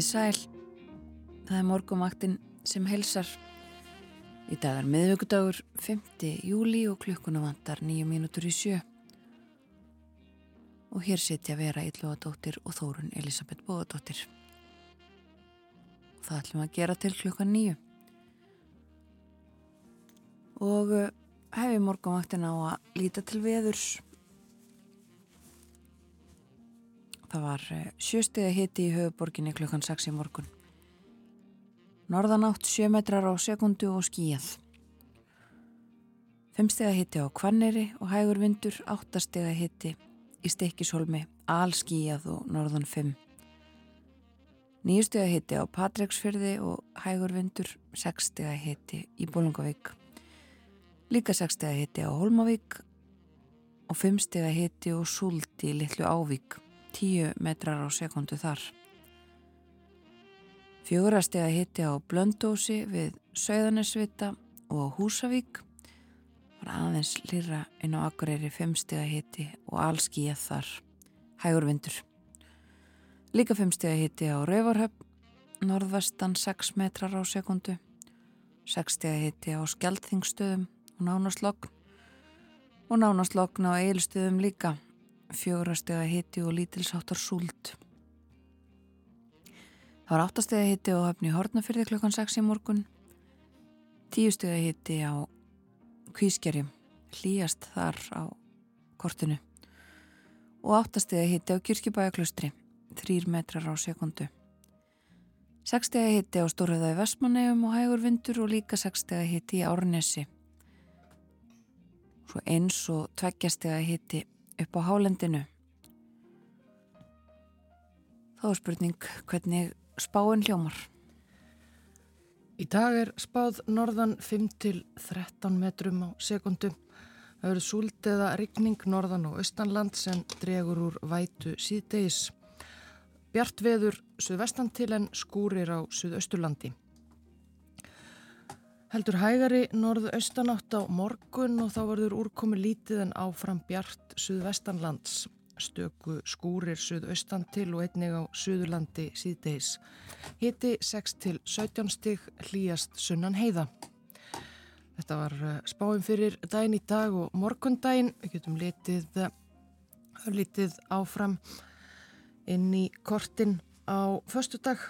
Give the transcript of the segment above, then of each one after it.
Komið sæl, það er morgumaktin sem helsar. Í dag er miðvöggudagur 5. júli og klukkuna vantar 9 mínútur í sjö. Og hér sitja vera Íllóadóttir og Þórun Elisabeth Bóadóttir. Það ætlum að gera til klukkan 9. Og eh, hefi morgumaktin á að líta til veðurs. Það var eh, sjöstiða hiti í höfuborginni klukkan 6 í morgun. Norðanátt 7 metrar á sekundu og skíjað. Femstiða hiti á Kvanneri og hægur vindur, áttastega hiti í Stekkishólmi, allskíjað og norðan 5. Nýjustega hiti á Patræksfyrði og hægur vindur, 6 stega hiti í Bólungavík. Líka 6 stega hiti á Holmavík og 5 stega hiti og Súld í Littlu Ávík. 10 metrar á sekundu þar. Fjögurastega hitti á Blöndósi við Söðanesvita og Húsavík. Var aðeins lýra inn á Akureyri 5 stega hitti og allskíjað þar, hægur vindur. Líka 5 stega hitti á Rauvarhöfn, norðvestan 6 metrar á sekundu, 6 stega hitti á Skjaldþingstöðum og Nánaslokn og Nánaslokn á Eilstöðum líka fjórastega hitti og lítilsáttar súld. Það var áttastega hitti og höfni Hortnafyrði klukkan 6 í morgun, tíustega hitti á Kvískerjum, hlýjast þar á kortinu og áttastega hitti á Kirkjubæjaklustri, þrýr metrar á sekundu. Sekstega hitti á Stórhauða í Vestmannegjum og hægur vindur og líka sekstega hitti í Árnesi. Svo eins og tveggjastega hitti upp á hálendinu. Þá er spurning hvernig spáinn hljómar. Í dag er spáð norðan 5-13 metrum á sekundu. Það eru súld eða rigning norðan og austanland sem dregur úr vætu síðdeis. Bjart veður suðvestan til en skúrir á suðausturlandi. Heldur hægari norðu-austanátt á morgun og þá verður úrkomi lítið en áfram bjart suðvestanlands. Stöku skúrir suðaustan til og einnig á suðurlandi síðdeis. Hiti 6 til 17 stig hlýjast sunnan heiða. Þetta var spáum fyrir daginn í dag og morgundaginn. Við getum litið, litið áfram inn í kortin á förstu dag.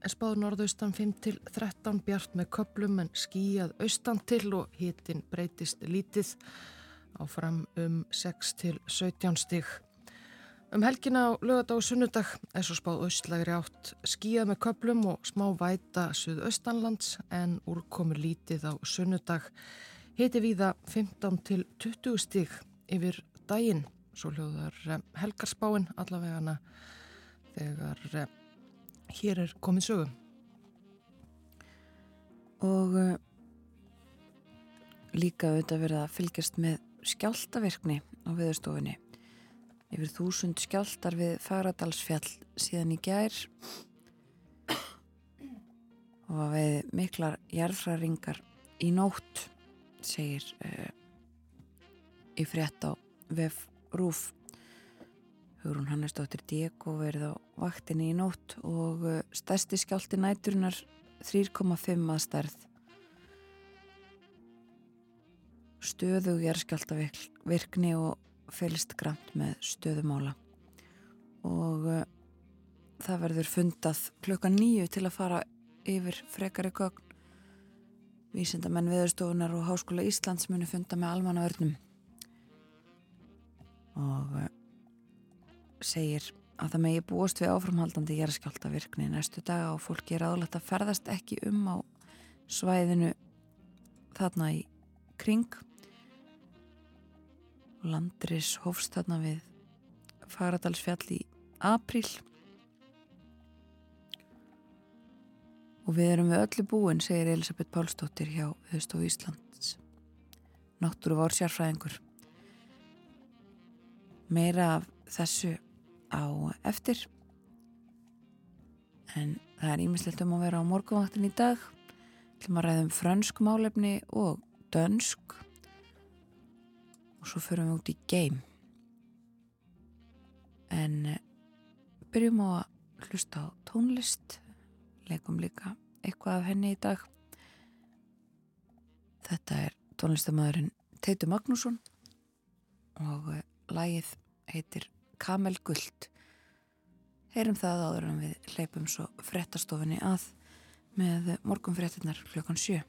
Er spáð norðaustan 5 til 13 bjart með köplum en skíjað austan til og hitin breytist lítið áfram um 6 til 17 stig. Um helgina á lögadag og sunnudag er svo spáð austlægri átt skíjað með köplum og smá væta suðaustanlands en úrkomur lítið á sunnudag. Hiti viða 15 til 20 stig yfir daginn. Svo hljóðar helgarspáin allavegana þegar hér er komið sögum. Og uh, líka auðvitað verið að fylgjast með skjáltaverkni á viðstofinni. Yfir þúsund skjáltar við Fagradalsfjall síðan í gær og að við miklar jarðfræringar í nótt, segir uh, í frétt á VF Rúf. Hugrún Hannesdóttir Diego verið á vaktinni í nótt og uh, stærsti skjálti næturinnar 3,5 að stærð. Stöðug jarðskjáltavirkni og fylgst grænt með stöðumála og uh, það verður fundað klukka nýju til að fara yfir frekari gögn. Vísindamenn viðurstofunar og Háskóla Íslands muni funda með almanna örnum og uh, segir að það megi búast við áframhaldandi jæraskjálta virkni næstu daga og fólki er aðlægt að ferðast ekki um á svæðinu þarna í kring. Landris hófst þarna við Fagradalsfjall í apríl. Og við erum við öllu búin segir Elisabeth Pálsdóttir hjá Þauðstof Íslands. Náttúru vár sérfræðingur meira af þessu á eftir. En það er ímislegt um að vera á morgunvaktin í dag. Til maður ræðum frönsk málefni og dönsk. Og svo förum við út í game en eh, byrjum á að hlusta á tónlist. Leikum líka eitthvað af henni í dag. Þetta er tónlistamöðurinn Teitur Magnússon. Og eh, lagið heitir Kamel Guld heyrum það áður en við leipum svo frettastofinni að með morgun frettinnar klukkan sjö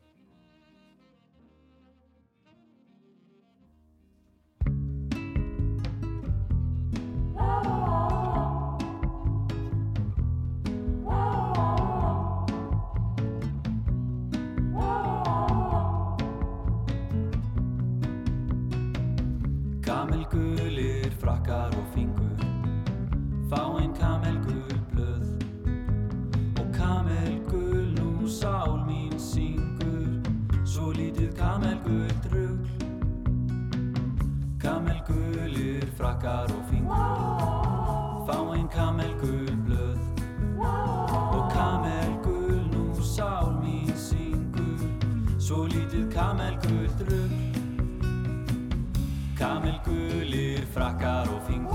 Kamelgulir, frakkar og fingur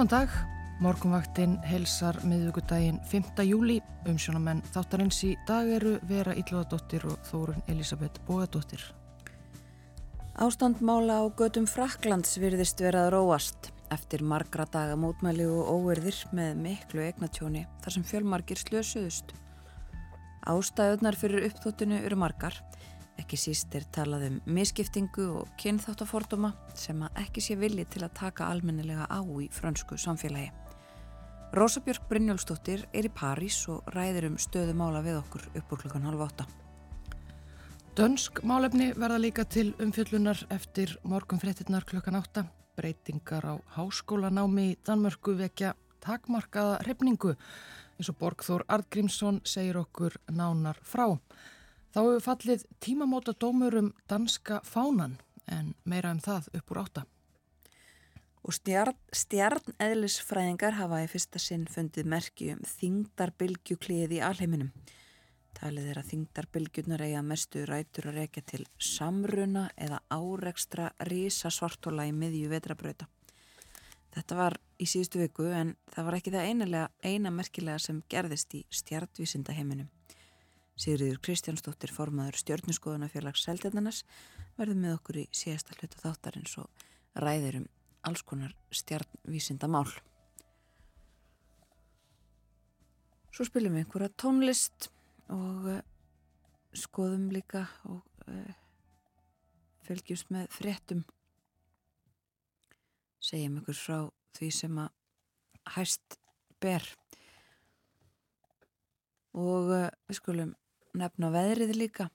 Góðan dag, morgunvaktin helsar miðugudaginn 5. júli. Umsjónamenn þáttarins í dag eru Vera Íllóðadóttir og Þórun Elisabeth Bóðadóttir. Ástandmála á götum Fraklands virðist verað róast eftir margra daga mótmæli og óverðir með miklu eignatjóni þar sem fjölmargir slösuðust. Ástæðunar fyrir uppþóttinu eru margar, ekki síst er talað um miskiptingu og kynþáttaforduma sem að ekki sé vilji til að taka almennilega á í frönsku samfélagi. Rósa Björk Brynjólfsdóttir er í París og ræðir um stöðu mála við okkur upp úr klukkan halv åtta. Dönsk málefni verða líka til umfjöllunar eftir morgun fréttinnar klukkan átta. Breytingar á háskólanámi í Danmörku vekja takmarkaða hrefningu eins og Borgþór Ardgrímsson segir okkur nánar frá. Þá hefur fallið tímamóta dómur um danska fánan en meira um það upp úr átta. Og stjarn, stjarneðlisfræðingar hafa í fyrsta sinn fundið merki um þingdarbylgjukliðið í alheiminum. Talið er að þingdarbylgjurnar eiga mestu rætur að rekja til samruna eða árekstra rísa svartóla í miðju vetrabrauta. Þetta var í síðustu viku en það var ekki það eina merkilega sem gerðist í stjartvísinda heiminum. Sigriður Kristjánsdóttir formaður stjórnuskoðunafélags Seldenanas verður með okkur í síðasta hluta þáttarins og ræðir um alls konar stjarnvísinda mál. Svo spilum við einhverja tónlist og uh, skoðum líka og uh, fylgjumst með fréttum segjum ykkur frá því sem að hæst ber og uh, við skulum nefna veðrið líka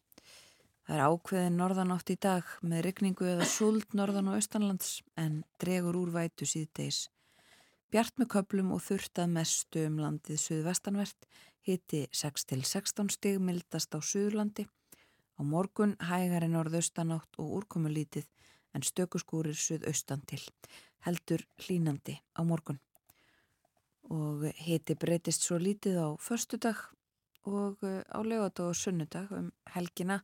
það er ákveðin norðanátt í dag með regningu eða suld norðan og austanlands en dregur úr vætu síðdeis bjart með köplum og þurftað mestu um landið suðvestanvert Hitti 6-16 stig mildast á Suðurlandi. Á morgun hægari norðaustanátt og úrkomulítið en stökuskúrir suðaustan til. Heldur hlínandi á morgun. Og hitti breytist svo lítið á förstu dag og eh, á lögadag og sunnudag um helgina.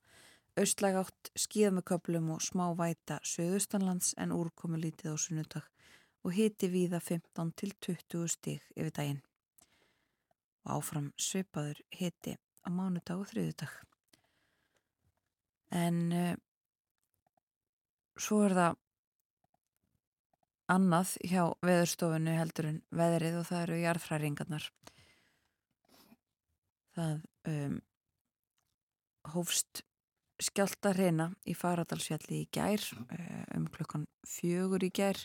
Austlæg átt skíða með köplum og smá væta suðaustanlands en úrkomulítið á sunnudag og hitti víða 15 til 20 stig yfir daginn og áfram svipaður hiti á mánudag og þriðudag. En uh, svo er það annað hjá veðurstofunni heldur en veðrið og það eru jarðfræringarnar. Það um, hófst skjálta hreina í Faradalsfjalli í gær uh, um klukkan fjögur í gær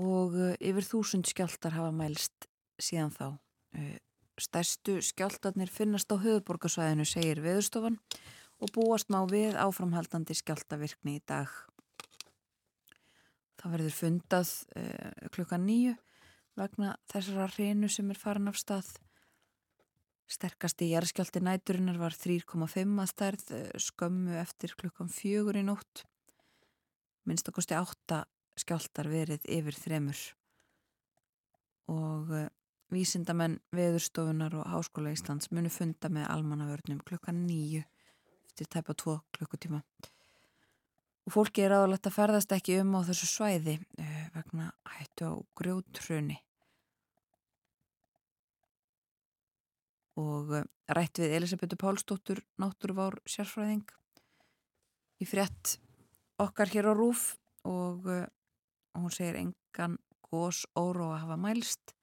og uh, yfir þúsund skjáltar hafa mælst síðan þá Eh, stærstu skjáltarnir finnast á höfuborgarsvæðinu, segir viðstofan og búast má við áframhaldandi skjáltavirkni í dag. Það verður fundað eh, klukka nýju vegna þessara hreinu sem er farin af stað. Sterkasti jæraskjálti næturinnar var 3,5 að stærð eh, skömmu eftir klukkan fjögur í nótt. Minnstakosti átta skjáltar verið yfir þremur og eh, Vísindamenn, veðurstofunar og Háskóla Íslands munu funda með almannavörnum klukkan nýju eftir tæpa tvo klukkutíma. Og fólki er aðalegt að ferðast ekki um á þessu svæði uh, vegna hættu á grjótröni. Og uh, rætt við Elisabethu Pálsdóttur, náttúruvár sérfræðing í frétt okkar hér á Rúf og uh, hún segir engan gós óru að hafa mælst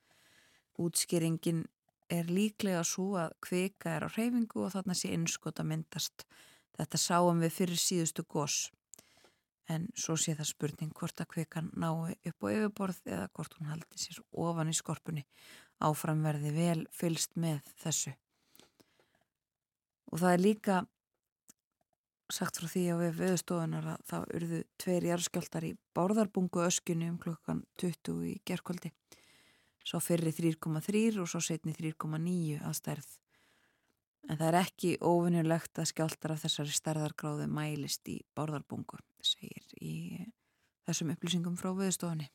Útskýringin er líklega svo að kvika er á reyfingu og þarna sé innskot að myndast. Þetta sáum við fyrir síðustu gós. En svo sé það spurning hvort að kvikan nái upp á yfirborð eða hvort hún haldi sér ofan í skorpunni. Áframverði vel fylst með þessu. Og það er líka sagt frá því að við viðstofunar að það urðu tveir jarðskjöldar í bárðarbungu öskunni um klukkan 20 í gerkvöldi svo fyrri 3,3 og svo setni 3,9 að stærð. En það er ekki ofinnulegt að skjáltar af þessari stærðargráðu mælist í bárðarbungu, segir í þessum upplýsingum frá viðstofunni.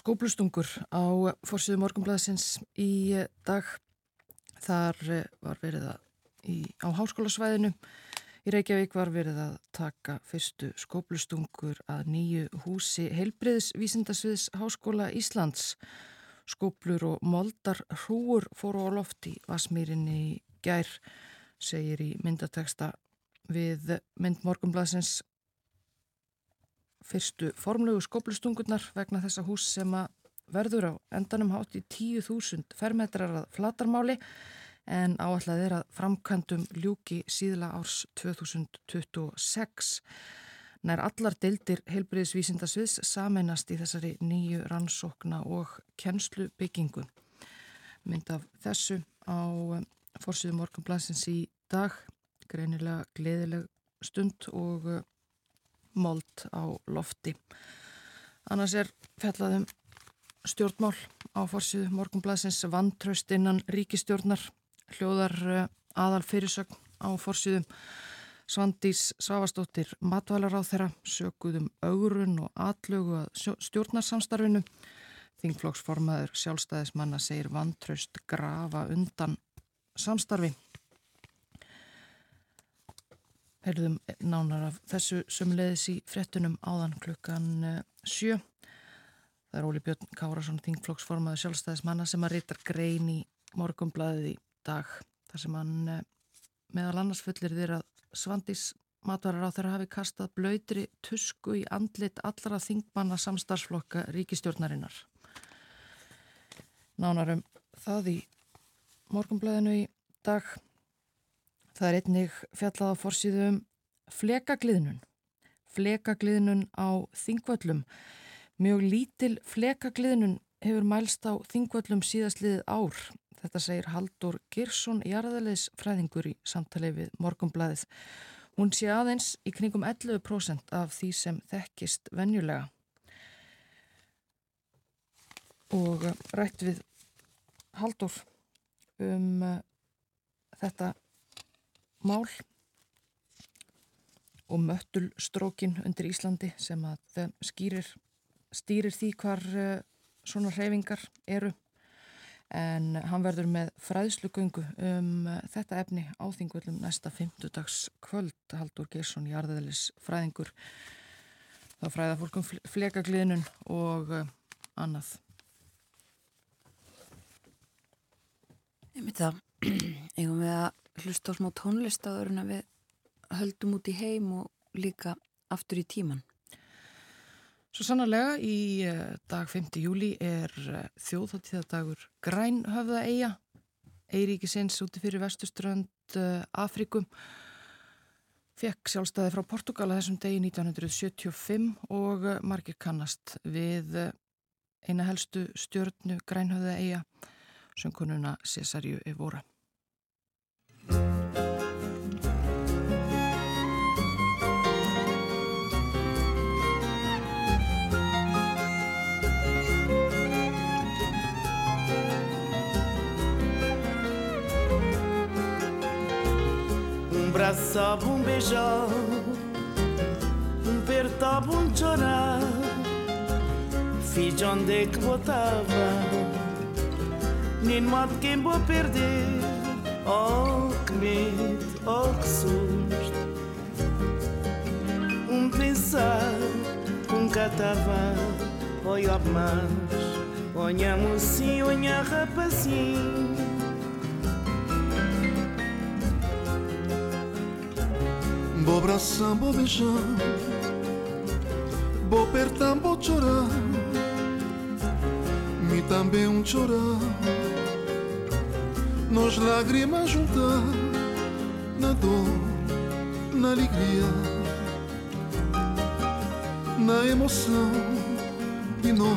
Skóplustungur á fórsíðu morgunblæðsins í dag. Þar var verið að í, á háskólasvæðinu Í Reykjavík var verið að taka fyrstu skóplustungur að nýju húsi heilbriðs vísindasviðs Háskóla Íslands. Skóplur og moldar hrúur fóru á loft í Vasmýrinni í gær, segir í myndateksta við myndmorgumblasins fyrstu formlegu skóplustungurnar vegna þessa hús sem að verður á endanum hátt í 10.000 fermetrar að flatarmáli en áallega að framkvæmdum ljúki síðla árs 2026. Nær allar deildir heilbriðisvísindasviðs sameinast í þessari nýju rannsókna og kennslubyggingu. Mynd af þessu á eh, fórsýðu morgunblansins í dag, greinilega gleðileg stund og eh, mold á lofti. Annars er fjallaðum stjórnmál á fórsýðu morgunblansins vantraust innan ríkistjórnar, hljóðar eh, aðal fyrirsögn á fórsýðum Svandís Svavastóttir matvælar á þeirra, sökuðum augurun og atlögu að stjórnarsamstarfinu. Þingflokksformaður sjálfstæðismanna segir vantraust grafa undan samstarfi. Herðum nánar af þessu sumleðis í frettunum áðan klukkan eh, sjö. Það er Óli Björn Kárasson, þingflokksformaður sjálfstæðismanna sem að reytar grein í morgumblaðið í dag. Þar sem hann eh, meðal annars fullir þér að Svandís matvarar á þeirra hafi kastað blöytri tusku í andlit allara þingmanna samstarfsflokka ríkistjórnarinnar. Nánarum það í morgumblæðinu í dag. Það er einnig fjallað á forsýðu um flekagliðnun. Flekagliðnun á þingvöllum. Mjög lítil flekagliðnun hefur mælst á þingvöllum síðastliðið ár. Þetta segir Haldur Girsson, jarðalegis fræðingur í samtalið við morgumblæðið. Hún sé aðeins í kringum 11% af því sem þekkist venjulega. Og rætt við Haldur um uh, þetta mál og möttulstrókin undir Íslandi sem að skýrir, stýrir því hvar uh, svona reyfingar eru. En hann verður með fræðslugöngu um uh, þetta efni áþingvöldum næsta 50 dags kvöld Haldur Gersson Jarðaðlis fræðingur þá fræða fólkum flekagliðnun og uh, annað. Ég myndi það, eigum við að hlusta á smá tónlist áður en að við höldum út í heim og líka aftur í tíman. Svo sannarlega í eh, dag 5. júli er eh, þjóðháttíðadagur Grænhöfða eiga, Eiríkisins úti fyrir vestuströnd eh, Afrikum. Fekk sjálfstæði frá Portugala þessum degi 1975 og margir kannast við eina helstu stjórnu Grænhöfða eiga söngkununa Cesarju Evora. Um braçava, um beijão, um chorar. Fiz onde é que botava nem modo quem vou perder. Oh, que medo, oh, que susto. Um pensar, um catavã, olha mais, olha mocinho, olha rapazinho. Bo abraçar, bo beijar, bo apertar, bo chorar, me também um chorar. Nos lágrimas juntar na dor, na alegria, na emoção. De nós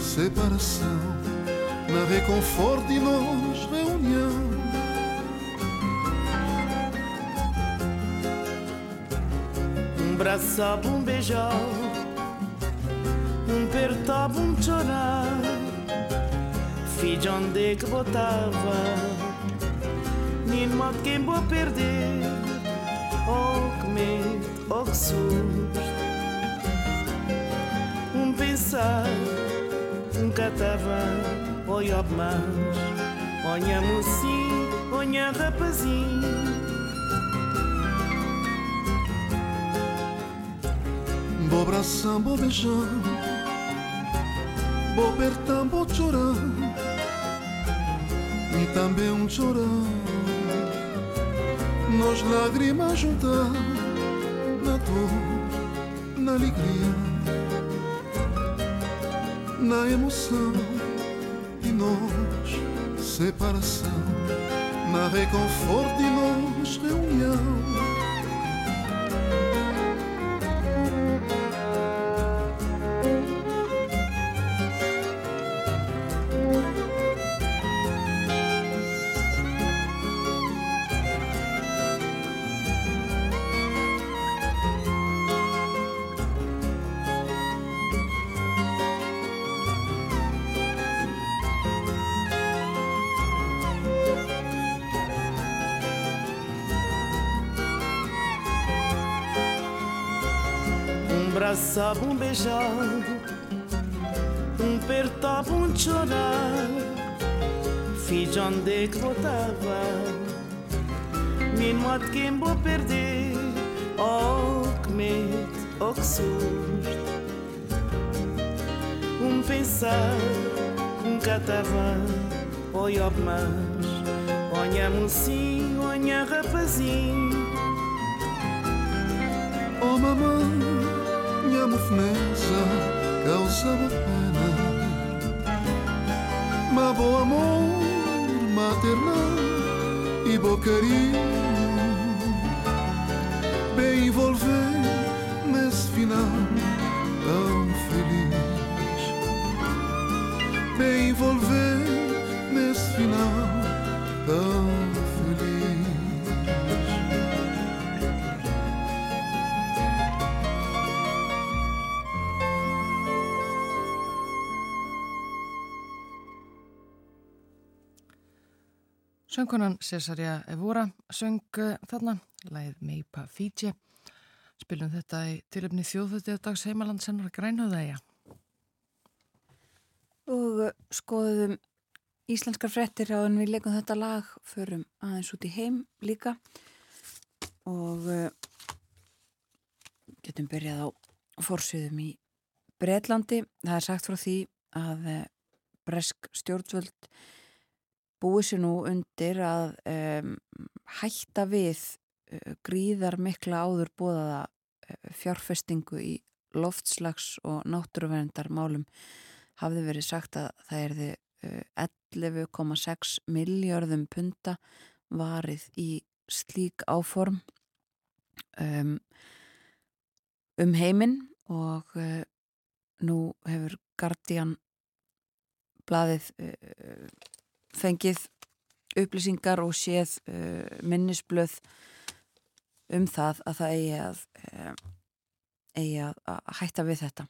separação, na reconforto de nós Braço, um beijão, um apertava, um chorar. Fiz onde que botava? Nenhuma quem vou perder. Oh que medo, oh que susto. Um pensar, um catava Olha mais, olha mocinho, olha rapazinho Bo abraçar, bo beijar Bo apertar, bo chorar e também um chorar Nós lágrimas juntar Na dor, na alegria Na emoção. E nós, separação Na reconforto e nós, reunião um beijar, um apertava, um chorar. Fiz onde é que voltava, minha moto quem vou perder. Oh, que medo, oh, que susto. Um pensar, um catava, oi, oh, mas, olha mocinho, olha rapazinho. Oh mamãe, mofnesa causava pena. Mas bom amor maternal e bom carinho. Bem envolver Söngunan Cesaria Evora söng uh, þarna, læð Meipa Fiji. Spilum þetta í tilöfni þjóðhuttiðdags heimalandsennar grænhöðæja. og uh, skoðum íslenskar frettir á en við leikum þetta lag förum aðeins út í heim líka og uh, getum byrjað á fórsöðum í Bretlandi það er sagt frá því að bresk stjórnvöld búið sér nú undir að um, hætta við uh, gríðar mikla áður bóðaða uh, fjárfestingu í loftslags og náttúruverndar málum hafði verið sagt að það erði uh, 11,6 miljörðum punta varið í slík áform. Um, um heiminn og nú hefur Guardian blaðið fengið upplýsingar og séð uh, minnisblöð um það að það eigi að, uh, eigi að, að hætta við þetta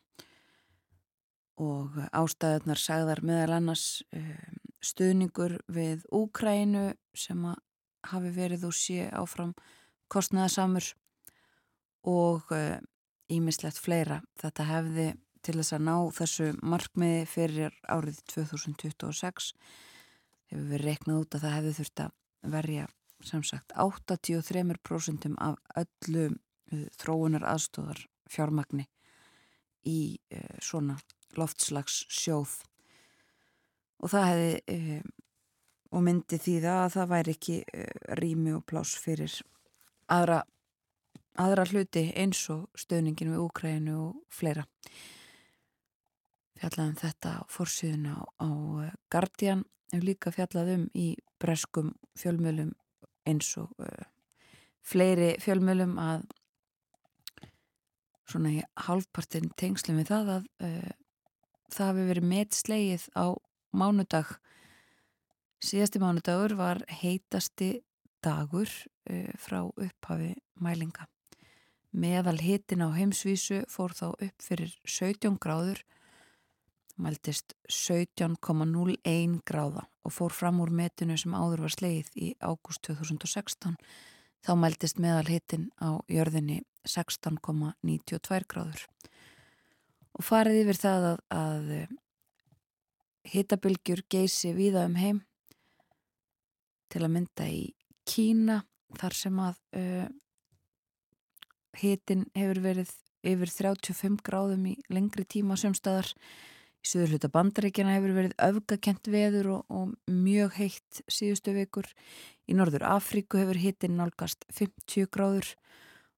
og ástæðunar sagðar meðal annars um, stuðningur við Úkrænu sem að hafi verið og sé áfram kostnæðasamur og ímislegt fleira. Þetta hefði til þess að ná þessu markmiði fyrir árið 2026 hefur við reiknað út að það hefði þurft að verja sem sagt 83% af öllu uh, þróunar aðstóðar fjármagni í uh, svona loftslags sjóð og það hefði um, og myndi því það að það væri ekki rými og plás fyrir aðra, aðra hluti eins og stöðningin við Úkrænu og fleira fjallaðum þetta fórsíðuna á, á Guardian hefur líka fjallað um í breskum fjölmjölum eins og uh, fleiri fjölmjölum að svona í halvpartin tengslum við það að uh, það hafi verið metslegið á mánudag. Síðasti mánudagur var heitasti dagur uh, frá upphafi mælinga. Meðal hitin á heimsvísu fór þá upp fyrir 17 gráður mæltist 17,01 gráða og fór fram úr metinu sem áður var sleið í ágúst 2016 þá mæltist meðal hitin á jörðinni 16,92 gráður. Og farið yfir það að, að hitabilgjur geysi víða um heim til að mynda í Kína þar sem að uh, hitin hefur verið yfir 35 gráðum í lengri tíma sömstaðar í söður hluta bandaríkjana hefur verið öfgakent veður og, og mjög heitt síðustu vikur. Í norður Afríku hefur hitin nálgast 50 gráður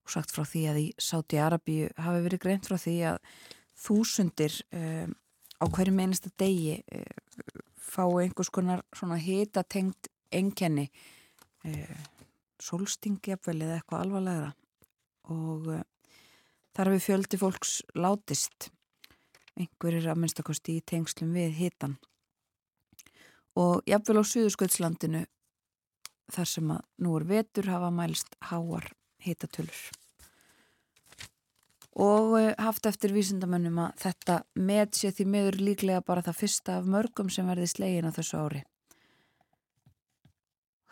og sagt frá því að í Sáti Arabíu hafi verið greint frá því að þúsundir um, á hverju meinasta degi um, fá einhvers konar svona hitatengt enkenni um, solstingi eða eitthvað alvarlegra. Og þar hefur fjöldi fólks látist einhverjir að minnstakosti í tengslum við hitan og jafnvel á Suðursköldslandinu þar sem að nú er vetur hafa mælst háar hitatölur. Og haft eftir vísindamönnum að þetta með sé því meður líklega bara það fyrsta af mörgum sem verði slegin á þessu ári.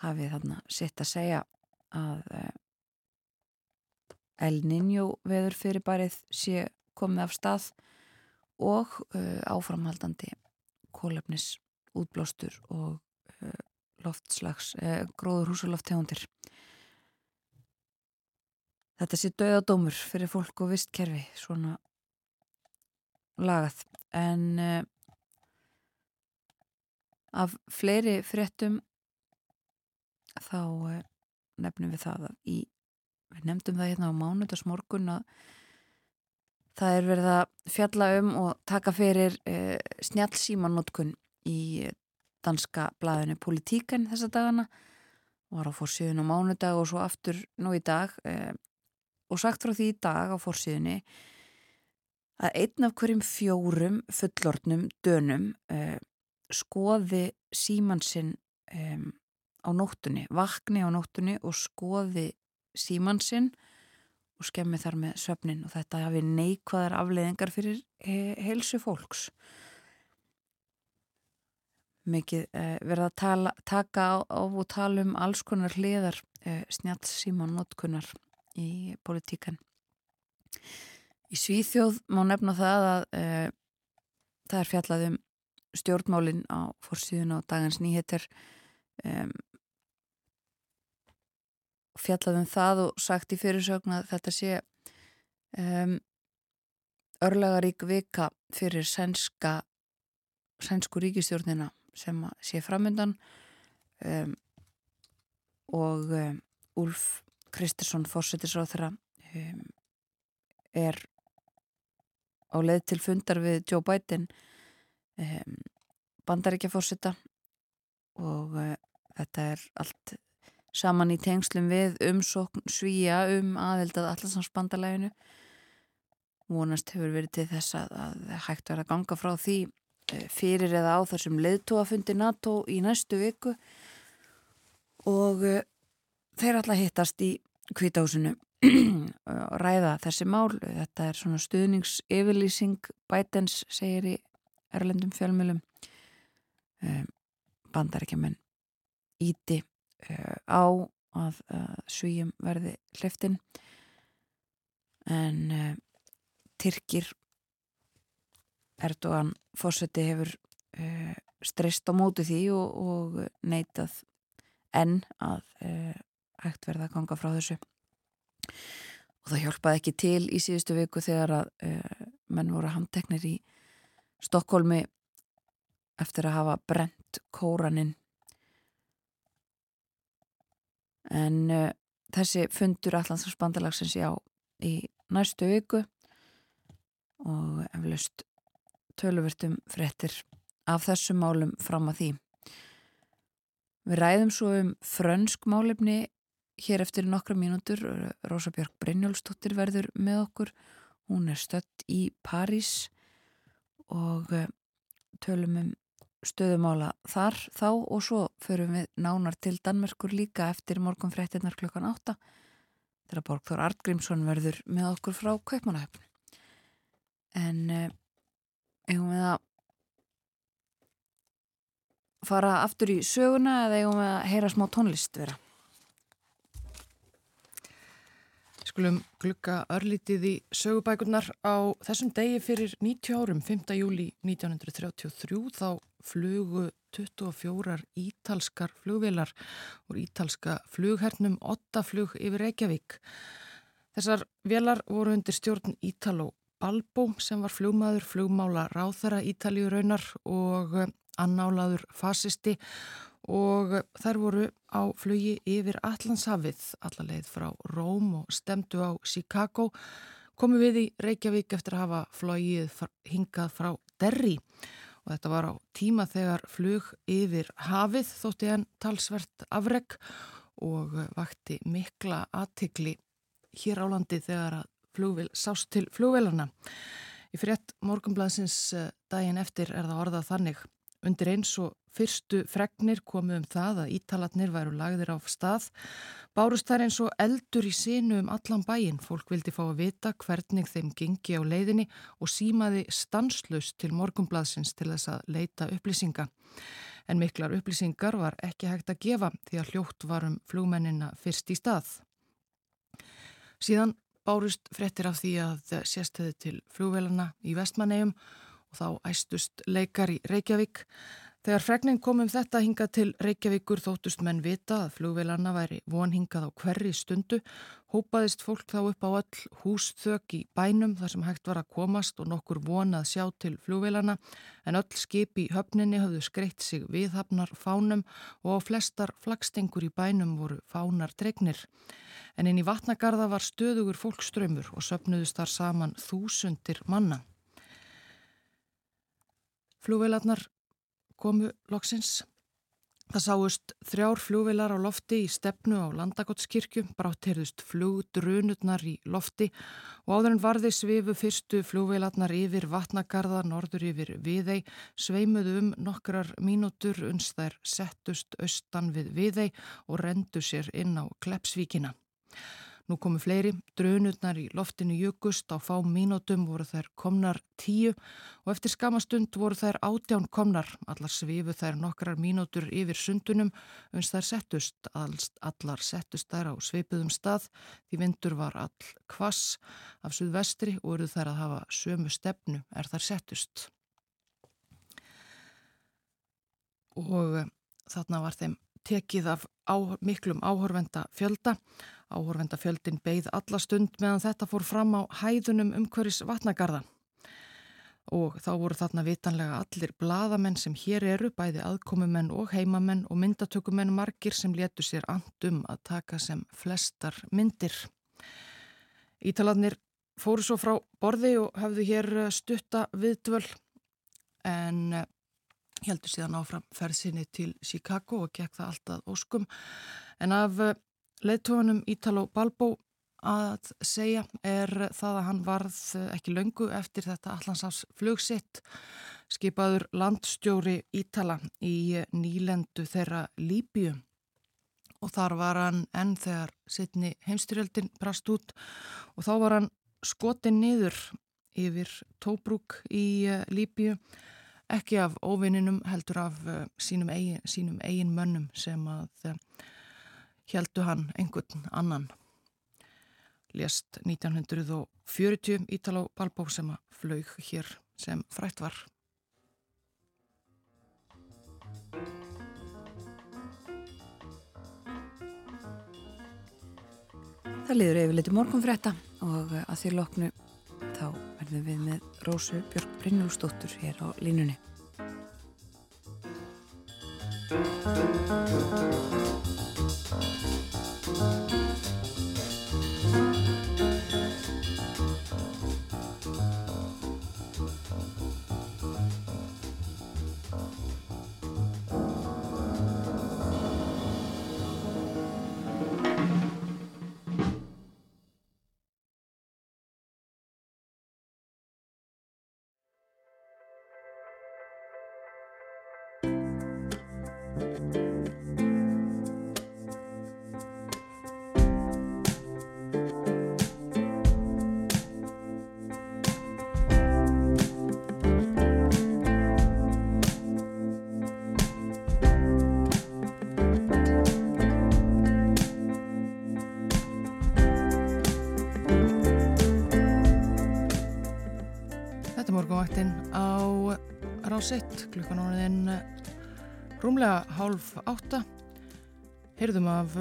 Hafið þarna sitt að segja að El Niño veður fyrir barið sé komið af stað og uh, áframhaldandi kólefnis útblástur og uh, loftslags, uh, gróður húsaloftegundir. Þetta sé döðadómur fyrir fólk og vistkerfi, svona lagað. En af fleiri fréttum þá nefnum við það að í, við nefndum það hérna á mánudagsmorgun að það er verið að fjalla um og taka fyrir uh, snjálfsímanótkun í danska blæðinu Politíkan þessa dagana. Var á fórsíðun á mánudag og svo aftur nú í dag uh, og sagt frá því í dag á fórsíðunni að einn af hverjum fjórum fullornum dönum uh, skoði símansinn um, á nóttunni, vakni á nóttunni og skoði símansinn og skemmi þar með söfnin og þetta hafi neikvæðar afleiðingar fyrir he heilsu fólks. Mikið eh, verða að tala, taka á, á og tala um alls konar hliðar eh, snjátt síman notkunar í politíkan. Í Svíþjóð má nefna það að eh, það er fjallað um stjórnmálinn á fórsíðun á dagans nýheter fjallað um það og sagt í fyrirsögn að þetta sé um, örlegarík vika fyrir sænska sænsku ríkistjórnina sem sé framöndan um, og um, Úlf Kristersson fórsetisráð þeirra er á leið til fundar við Joe Biden bandaríkja fórseta og uh, þetta er allt saman í tengslum við umsókn svíja um aðeldað allarsvansbandalæginu vonast hefur verið til þess að, að hægt verið að ganga frá því fyrir eða á þessum leðtóafundi NATO í næstu viku. Og uh, þeir alltaf hittast í kvításinu og ræða þessi mál. Þetta er svona stuðningsyfirlýsing Bidens segir í erlendum fjölmjölum um, bandarækjumenn íti á að svíjum verði hliftin en uh, Tyrkir Erdogan fórseti hefur uh, streyst á mótu því og, og neitað enn að hægt verða að ganga frá þessu. Og það hjálpaði ekki til í síðustu viku þegar að menn voru handteknir í Stokkólmi eftir að hafa brent kóraninn en þessi fundur Allandsbandarlagsins já í næstu viku og eflaust tölvertum frettir af þessum málum fram að því. Við ræðum svo um frönsk málefni hér eftir nokkra mínútur. Rósa Björk Brynjólfsdóttir verður með okkur. Hún er stött í París og eh, tölum um stöðumála þar þá og svo förum við nánar til Danmerkur líka eftir morgun frettinnar klukkan 8 þegar Borgþór Artgrímsson verður með okkur frá Kaupmannahöfn. En eh, eigum við að fara aftur í söguna eða eigum við að heyra smá tónlist vera? Skulum glukka örlítið í sögubækurnar á þessum degi fyrir 90 árum, 5. júli 1933, þá flugu 24 ítalskar flugvelar úr ítalska flughernum 8 flug yfir Reykjavík. Þessar velar voru undir stjórn Ítalo Balbo sem var flugmaður, flugmála ráþara Ítalíu raunar og annálaður fasisti og þær voru á flugi yfir Allandshafið, allarleið frá Róm og stemdu á Chicago, komu við í Reykjavík eftir að hafa flogið hingað frá Derry og þetta var á tíma þegar flug yfir hafið þótti hann talsvert afreg og vakti mikla aðtikli hér á landi þegar að flugvél, sást til flugvélana. Í frétt morgumblansins eh, daginn eftir er það orðað þannig. Undir eins og fyrstu fregnir komu um það að ítalatnir væru lagðir á stað. Bárust þær eins og eldur í sinu um allan bæin. Fólk vildi fá að vita hvernig þeim gengi á leiðinni og símaði stanslust til morgumblansins til þess að leita upplýsinga. En miklar upplýsingar var ekki hægt að gefa því að hljótt varum flugmennina fyrst í stað. Síðan bárust frettir af því að sérstöði til flugvelana í vestmannegjum og þá æstust leikar í Reykjavík. Þegar fregning kom um þetta hingað til Reykjavíkur þóttust menn vita að flugvelarna væri vonhingað á hverri stundu, hópaðist fólk þá upp á all húsþök í bænum þar sem hægt var að komast og nokkur vonað sjá til flugvelarna en öll skip í höfninni hafðu skreitt sig viðhafnar fánum og á flestar flagstengur í bænum voru fánar dregnir. En inn í vatnagarða var stöðugur fólkströymur og söpnuðust þar saman þúsundir manna. Flugvelarnar komu loksins. Það sáust þrjár flugvilar á lofti í stefnu á Landagóttskirkju, brátt heyrðust flugdrunutnar í lofti og áður en varði svifu fyrstu flugvilarnar yfir vatnagarða norður yfir viðei, sveimuðu um nokkrar mínútur uns þær settust austan við viðei og rendu sér inn á Klepsvíkina. Nú komu fleiri, drönurnar í loftinu jökust, á fá mínútum voru þær komnar tíu og eftir skamastund voru þær átján komnar. Allar svifu þær nokkrar mínútur yfir sundunum, uns þær settust, allar settust þær á sveipuðum stað, því vindur var all kvass af suðvestri og eruð þær að hafa sömu stefnu er þær settust. Og þarna var þeim tekið af á, miklum áhorvenda fjölda Áhorvendafjöldin beigð alla stund meðan þetta fór fram á hæðunum umhverjus vatnagarða. Og þá voru þarna vitanlega allir bladamenn sem hér eru, bæði aðkomumenn og heimamenn og myndatökumenn margir sem letu sér andum að taka sem flestar myndir. Ítaladnir fóru svo frá borði og hafðu hér stutta viðdvöl en heldur síðan áfram ferðsynni til Chicago og gekk það alltaf óskum. En af Leðtónum Ítalo Balbó að segja er það að hann varð ekki löngu eftir þetta allansás flugsitt skipaður landstjóri Ítala í nýlendu þeirra Líbíu. Og þar var hann enn þegar sittni heimstyrjöldin brast út og þá var hann skotin niður yfir tóbrúk í Líbíu ekki af óvinninum heldur af sínum eigin, sínum eigin mönnum sem að heldu hann einhvern annan. Lest 1940 Ítalo Balbó sem að flög hér sem frætt var. Það liður yfir liti morgunfrétta og að því loknu þá verðum við með Rósu Björg Brynjólfsdóttur hér á línunni. Klukkan áriðin rúmlega hálf átta. Heyrðum af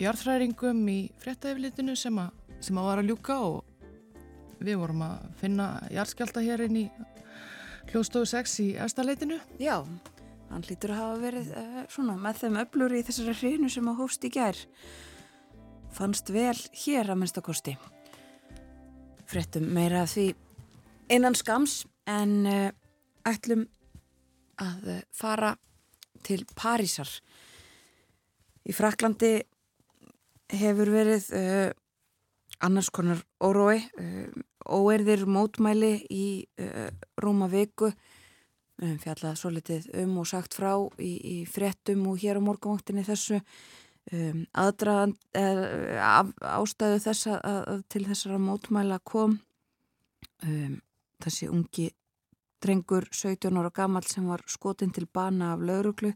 jarðfræringum í fréttaeflitinu sem, sem að var að ljúka og við vorum að finna jarðskjálta hér inn í hljóðstofu 6 í erstaleitinu Já, hann lítur að hafa verið uh, svona með þeim öblur í þessari hreinu sem að hóst í gær. Fannst vel hér að minnstakosti fréttum meira því innan skams en uh, ætlum að uh, fara til Parísar. Í Fraklandi hefur verið uh, annars konar órói, óerðir mótmæli í Róma viku, um, fjallað svo litið um og sagt frá í, í frettum og hér á morgunvaktinni þessu um, aðdraðan, ástæðu þess að til þessara mótmæla kom um, þessi ungi drengur 17 ára gammal sem var skotin til bana af lauruglu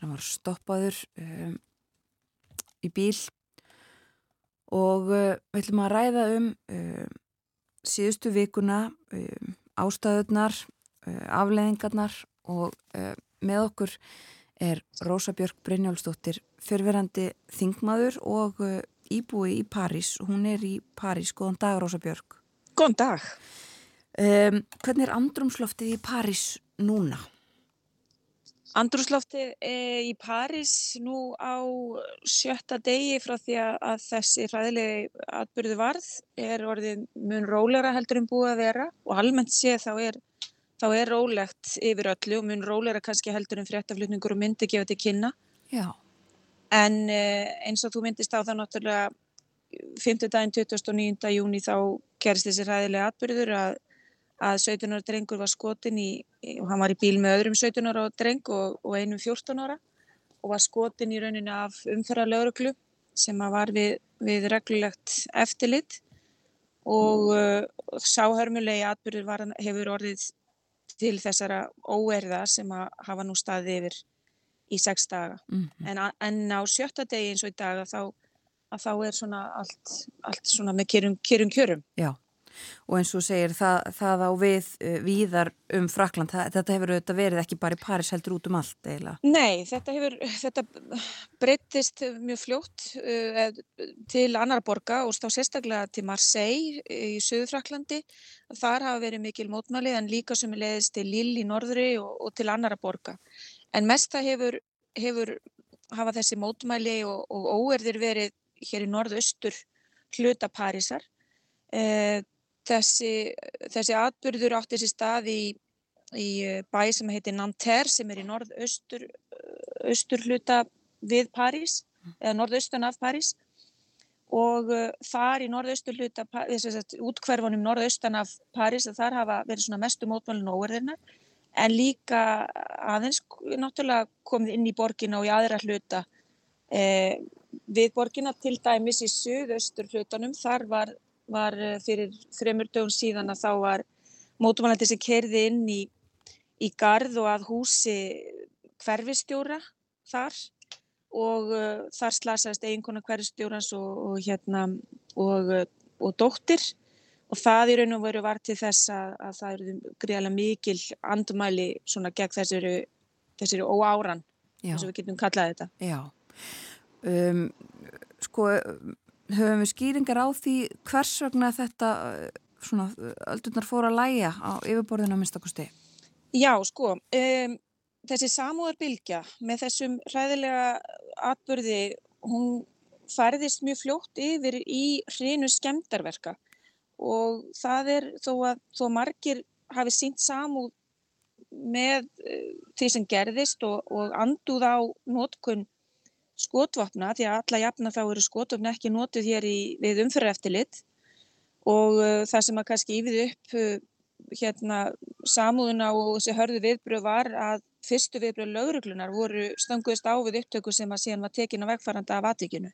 hann var stoppaður um, í bíl og uh, við ætlum að ræða um uh, síðustu vikuna, um, ástæðunar, uh, afleðingarnar og uh, með okkur er Rósa Björk Brynjálfsdóttir fyrverandi þingmaður og íbúi í París. Hún er í París. Góðan dag Rósa Björk. Góðan dag. Um, hvernig er andrumsloftið í París núna? Andrúsloftið í París nú á sjötta degi frá því að þessi hræðilegi atbyrðu varð er orðið mun rólegra heldur en búið að vera og almennt séð þá er, þá er rólegt yfir öllu og mun rólegra kannski heldur en fréttaflutningur og myndi gefa til kynna. Já. En eins og þú myndist á það náttúrulega 5. daginn 29. júni þá gerist þessi hræðilegi atbyrður að að 17 ára drengur var skotin í, og hann var í bíl með öðrum 17 ára dreng og, og einum 14 ára og var skotin í rauninu af umferðarlauruglu sem var við, við reglulegt eftirlit og uh, sáhörmulegi atbyrður hefur orðið til þessara óerða sem að hafa nú staðið yfir í sex daga. Mm -hmm. en, en á sjötta degi eins og í daga þá, þá er svona allt, allt svona með kjörum. kjörum. Já og eins og segir það, það á við uh, víðar um Frakland, það, þetta hefur auðvitað verið ekki bara í Paris heldur út um allt eiginlega. Nei, þetta hefur, þetta breyttist mjög fljótt uh, til annar borga og stá sérstaklega til Marseille í Suðu Fraklandi. Þar hafa verið mikil mótmæli en líka sem er leiðist til Lille í norðri og, og til annara borga. En mest það hefur, hefur hafa þessi mótmæli og, og óerðir verið hér í norðaustur hluta Parísar. Uh, Þessi, þessi atbyrður átti þessi stað í, í bæ sem heitir Nanterre sem er í norðaustur austur hluta við París eða norðaustan af París. Og uh, þar í norðaustur hluta útkverfanum norðaustan af París þar hafa verið svona mestu mótmálun óverðirna en líka aðeins náttúrulega komið inn í borgina og í aðra hluta eh, við borgina til dæmis í suðaustur hlutanum þar var var fyrir þremur dögun síðan að þá var mótumælandi sem kerði inn í, í garð og að húsi hverfistjóra þar og uh, þar slasaðist eiginkona hverfistjórans og, og, hérna, og, og dóttir. Og það í raun og veru var til þess að, að það eru greiðlega mikil andumæli svona gegn þessari, þessari óáran, eins og við getum kallað þetta. Já, um, sko höfum við skýringar á því hvers vegna þetta svona öldurnar fóra að læja á yfirborðinu að minnstakosti? Já, sko, um, þessi samúðarbilgja með þessum hræðilega atbyrði, hún færðist mjög fljótt yfir í hrinu skemdarverka og það er þó að þó margir hafi sínt samúð með uh, því sem gerðist og, og anduð á nótkunn skotvapna því að alla jafna þá eru skotvapna ekki notið hér í, við umfyrreftilit og uh, það sem að kannski yfir upp uh, hérna samúðuna og þessi hörðu viðbröð var að fyrstu viðbröð lauruglunar voru stönguðist á við upptöku sem að síðan var tekin að vegfæranda af aðvikinu.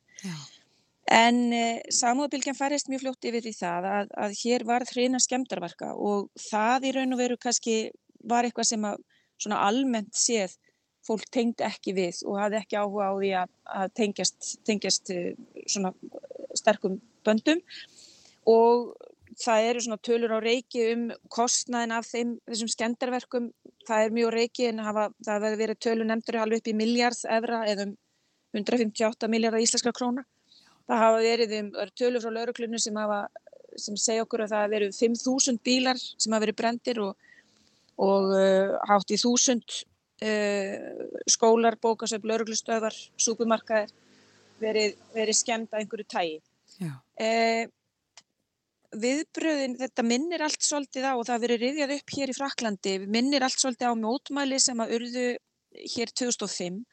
En uh, samúðabilgjan færist mjög fljótt yfir í það að, að hér var þrina skemdarverka og það í raun og veru kannski var eitthvað sem að svona almennt séð fólk tengd ekki við og hafði ekki áhuga á því að, að tengjast, tengjast eh, svona sterkum böndum og það eru svona tölur á reiki um kostnæðin af þeim, þessum skendarverkum það er mjög reiki en hafa, það verður verið tölur nefndur halv upp í miljard evra eða um 158 miljardar íslenskra króna. Það hafa verið um tölur frá lauruglunum sem, sem segja okkur að það hafa verið 5.000 bílar sem hafa verið brendir og, og uh, hátt í 1.000 uh, skólar, bókasöfn, lauruglustöðar, súpumarkaðir verið, verið skemmt að einhverju tægi. Uh, viðbröðin, þetta minnir allt svolítið á og það verið riðjað upp hér í Fraklandi, minnir allt svolítið á mótmæli sem að urðu hér 2005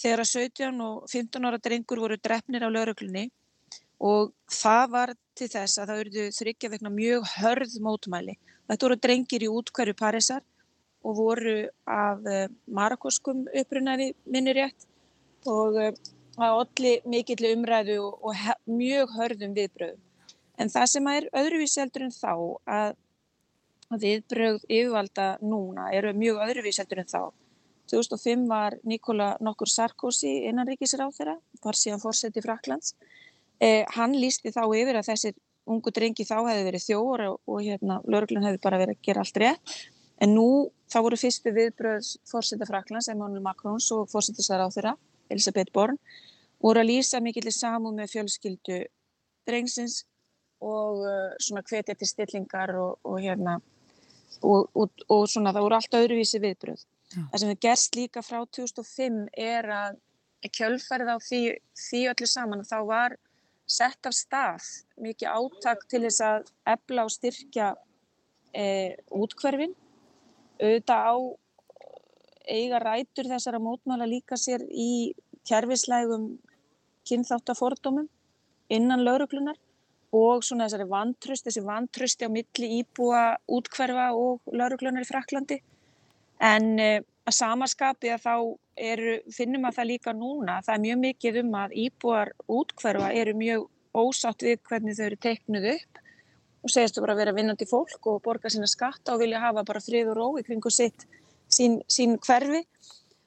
þegar að 17 og 15 ára drengur voru drefnir á lauruglunni og það var til þess að það urðu þryggja vegna mjög hörð mótmæli. Þetta voru drengir í útkverju Parísar og voru af uh, marakoskum upprunnaði minni rétt og að olli mikill umræðu og, mjög hörðum viðbröðum. En það sem er öðruvísi heldur en þá að, viðbröð yfirvalda núna eru mjög öðruvísi heldur en þá. 2005 var Nikola nokkur Sarkozy innanríkisráð þeirra, var síðan fórseti Fraklands Eh, hann lísti þá yfir að þessir ungu drengi þá hefði verið þjóður og, og hérna lauruglun hefði bara verið að gera allt rétt. En nú þá voru fyrstu viðbröðs fórseta Fraklands, Emmanuel Macron og fórsetisar á þeirra, Elisabeth Born, voru að lýsa mikill samú með fjölskyldu drengsins og uh, svona hvetja til stillingar og, og hérna og, og svona það voru allt öðruvísi viðbröð. Já. Það sem við gerst líka frá 2005 er að kjölfærið á því, því öllu saman þá var sett af stað mikið átak til þess að ebla og styrkja e, útkverfin auðvitað á eiga rætur þessara mótmála líka sér í kjærfislægum kynþáttafordómum innan lauruglunar og svona þessari vantröst, þessi vantrösti á milli íbúa útkverfa og lauruglunar í Fraklandi en e, að samaskapi að þá eru, finnum að það líka núna, það er mjög mikið um að íbúar útkverfa eru mjög ósátt við hvernig þau eru teiknuð upp og segist þú bara að vera vinnandi fólk og borga sína skatta og vilja hafa bara frið og ró í kringu sitt, sín, sín hverfi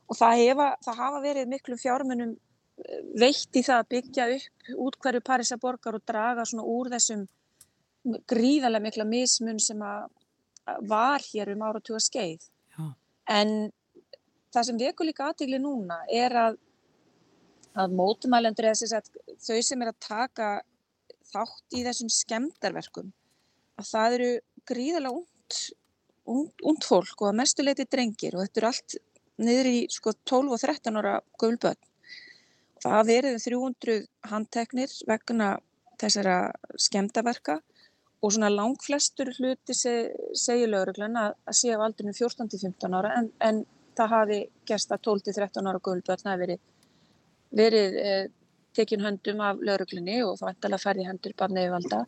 og það, hefa, það hafa verið miklu fjármunum eh, veitt í það að byggja upp útkverfi Parísa borgar og draga svona úr þessum gríðarlega mikla mismun sem að var hér um áratuga skeið. Já. En það sem vekur líka aðtíkli núna er að, að mótumælendur eða þau sem er að taka þátt í þessum skemdarverkum að það eru gríðarlega und, und, und fólk og að mestuleiti drengir og þetta eru allt niður í sko 12 og 13 ára guðlbönn. Það verið 300 handteknir vegna þessara skemdaverka og svona langflestur hluti seg, segir lauruglan að, að sé af aldrinu 14-15 ára en, en það hafi gerst að 12-13 ára guðlbjörn hafi verið, verið e, tekin höndum af lauruglunni og þá ættalega færði hendur bara nefnvalda.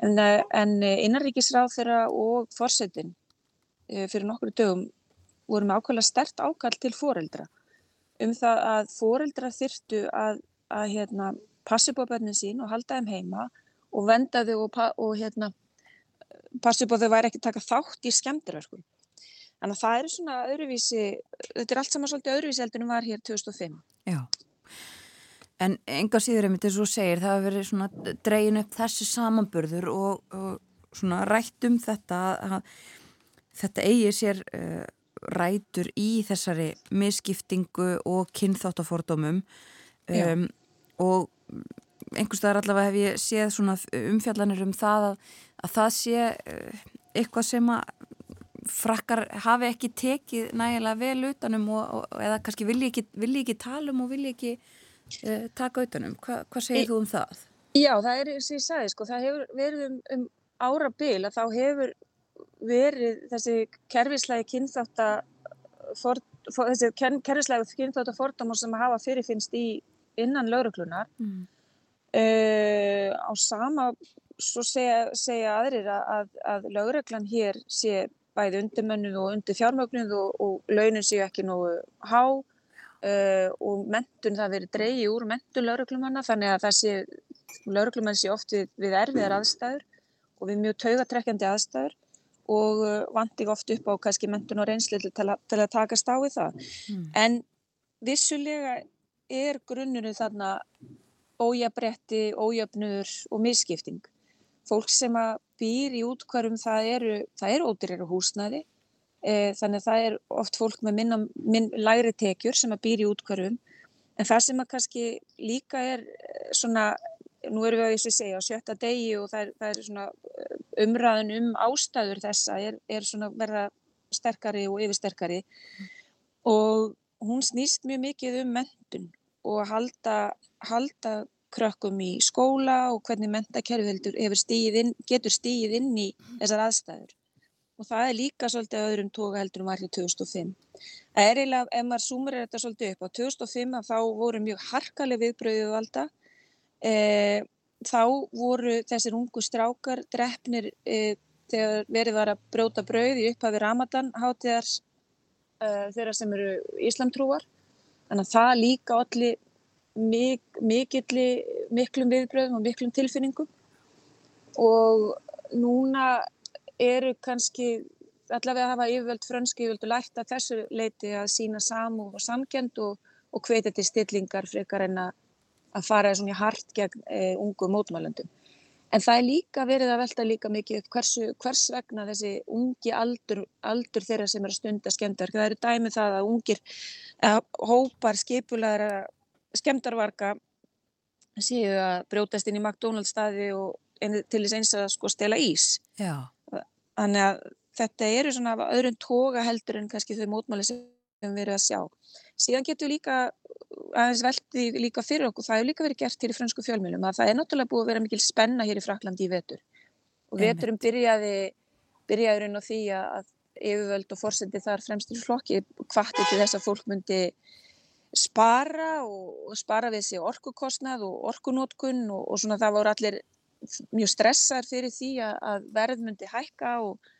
En, eh, en innanríkisráð þeirra og fórsetin e, fyrir nokkru dögum voru með ákveðlega stert ákall til foreldra um það að foreldra þyrtu að, að hérna, passi búið börnin sín og halda þeim heima og venda þau og, og hérna, passi búið þau væri ekki taka þátt í skemmtirverkum. Þannig að það er svona öðruvísi, þetta er allt saman svolítið öðruvísi heldur en var hér 2005. Já, en enga síður einmitt eins og segir, það hefur verið svona dregin upp þessi samanburður og, og svona rætt um þetta að þetta eigi sér uh, rætur í þessari misskiptingu og kynþáttafordómum. Um, og einhverstaðar allavega hef ég séð svona umfjallanir um það að, að það sé uh, eitthvað sem að frakkar hafi ekki tekið nægilega vel utanum og, og, eða kannski vilji ekki, vilji ekki tala um og vilji ekki uh, taka utanum. Hva, hvað segir e, þú um það? Já, það er eins og ég sagði, sko, það hefur verið um, um ára byl að þá hefur verið þessi kerfislægi kynþátt að þessi kerfislægi kynþátt að fordamur sem að hafa fyrirfinnst í innan lauruglunar mm. uh, á sama svo segja, segja aðrir að, að, lauruglan hér sé bæði undirmönnuð og undir fjármögnuð og, og launin séu ekki nógu há uh, og mentun það verið dreyji úr mentun lauruglumanna þannig að sé, lauruglumann sé oft við, við erfiðar aðstæður og við mjög taugatrekkjandi aðstæður og uh, vanti oft upp á kannski mentun og reynsli til, til að takast á við það. Mm. En vissulega er grunnurinn þarna ójabretti, ójöfnur og misskipting fólk sem að býr í útkvarum það eru, eru ódýrar á húsnæði þannig að það er oft fólk með minna, minn, læri tekjur sem að býr í útkvarum en það sem að kannski líka er e, svona, nú erum við að þessu segja á sjötta degi og það er, það er svona e, umræðin um ástæður þessa er, er svona verða sterkari og yfirsterkari og hún snýst mjög mikið um mentun og halda, halda krökkum í skóla og hvernig mentakerfið stíð getur stíð inn í þessar aðstæður. Og það er líka svolítið öðrum tóka heldur um varðið 2005. Það er eiginlega, ef maður súmur er þetta svolítið upp á 2005 þá voru mjög harkaleg viðbröðuð valda. E, þá voru þessir ungu strákar drefnir e, þegar verið var að bróta brauð í upphafi Ramadan hátíðars e, þeirra sem eru íslamtrúar. Þannig að það líka allir mik miklum viðbröðum og miklum tilfinningum og núna eru kannski allavega hafa yfirvöld, frönski yfirvöld og lært að þessu leiti að sína samú og samkend og, og hvetja til stillingar frekar en að að fara svona hart gegn e, ungu mótmælundum. En það er líka verið að velta líka mikið hversu, hvers vegna þessi ungi aldur, aldur þeirra sem er að stunda skemmtarverk. Það eru dæmið það að ungir að hópar skipulæra skemmtarvarka séu að brjótast inn í McDonalds staði og til þess eins að sko stela ís. Já. Þannig að þetta eru svona öðrun toga heldur en kannski þau mótmæli sem við verðum að sjá. Síðan getur við líka aðeins veldi líka fyrir okkur, það hefur líka verið gert hér í fransku fjölmjölum að það er náttúrulega búið að vera mikil spenna hér í Fraklandi í vetur og veturum byrjaði byrjaðurinn á því að yfirvöld og fórsendi þar fremstur flokki hvati til þess að fólk myndi spara og, og spara við sig orkukostnað og orkunótkun og, og svona það voru allir mjög stressar fyrir því að, verð myndi hækka og,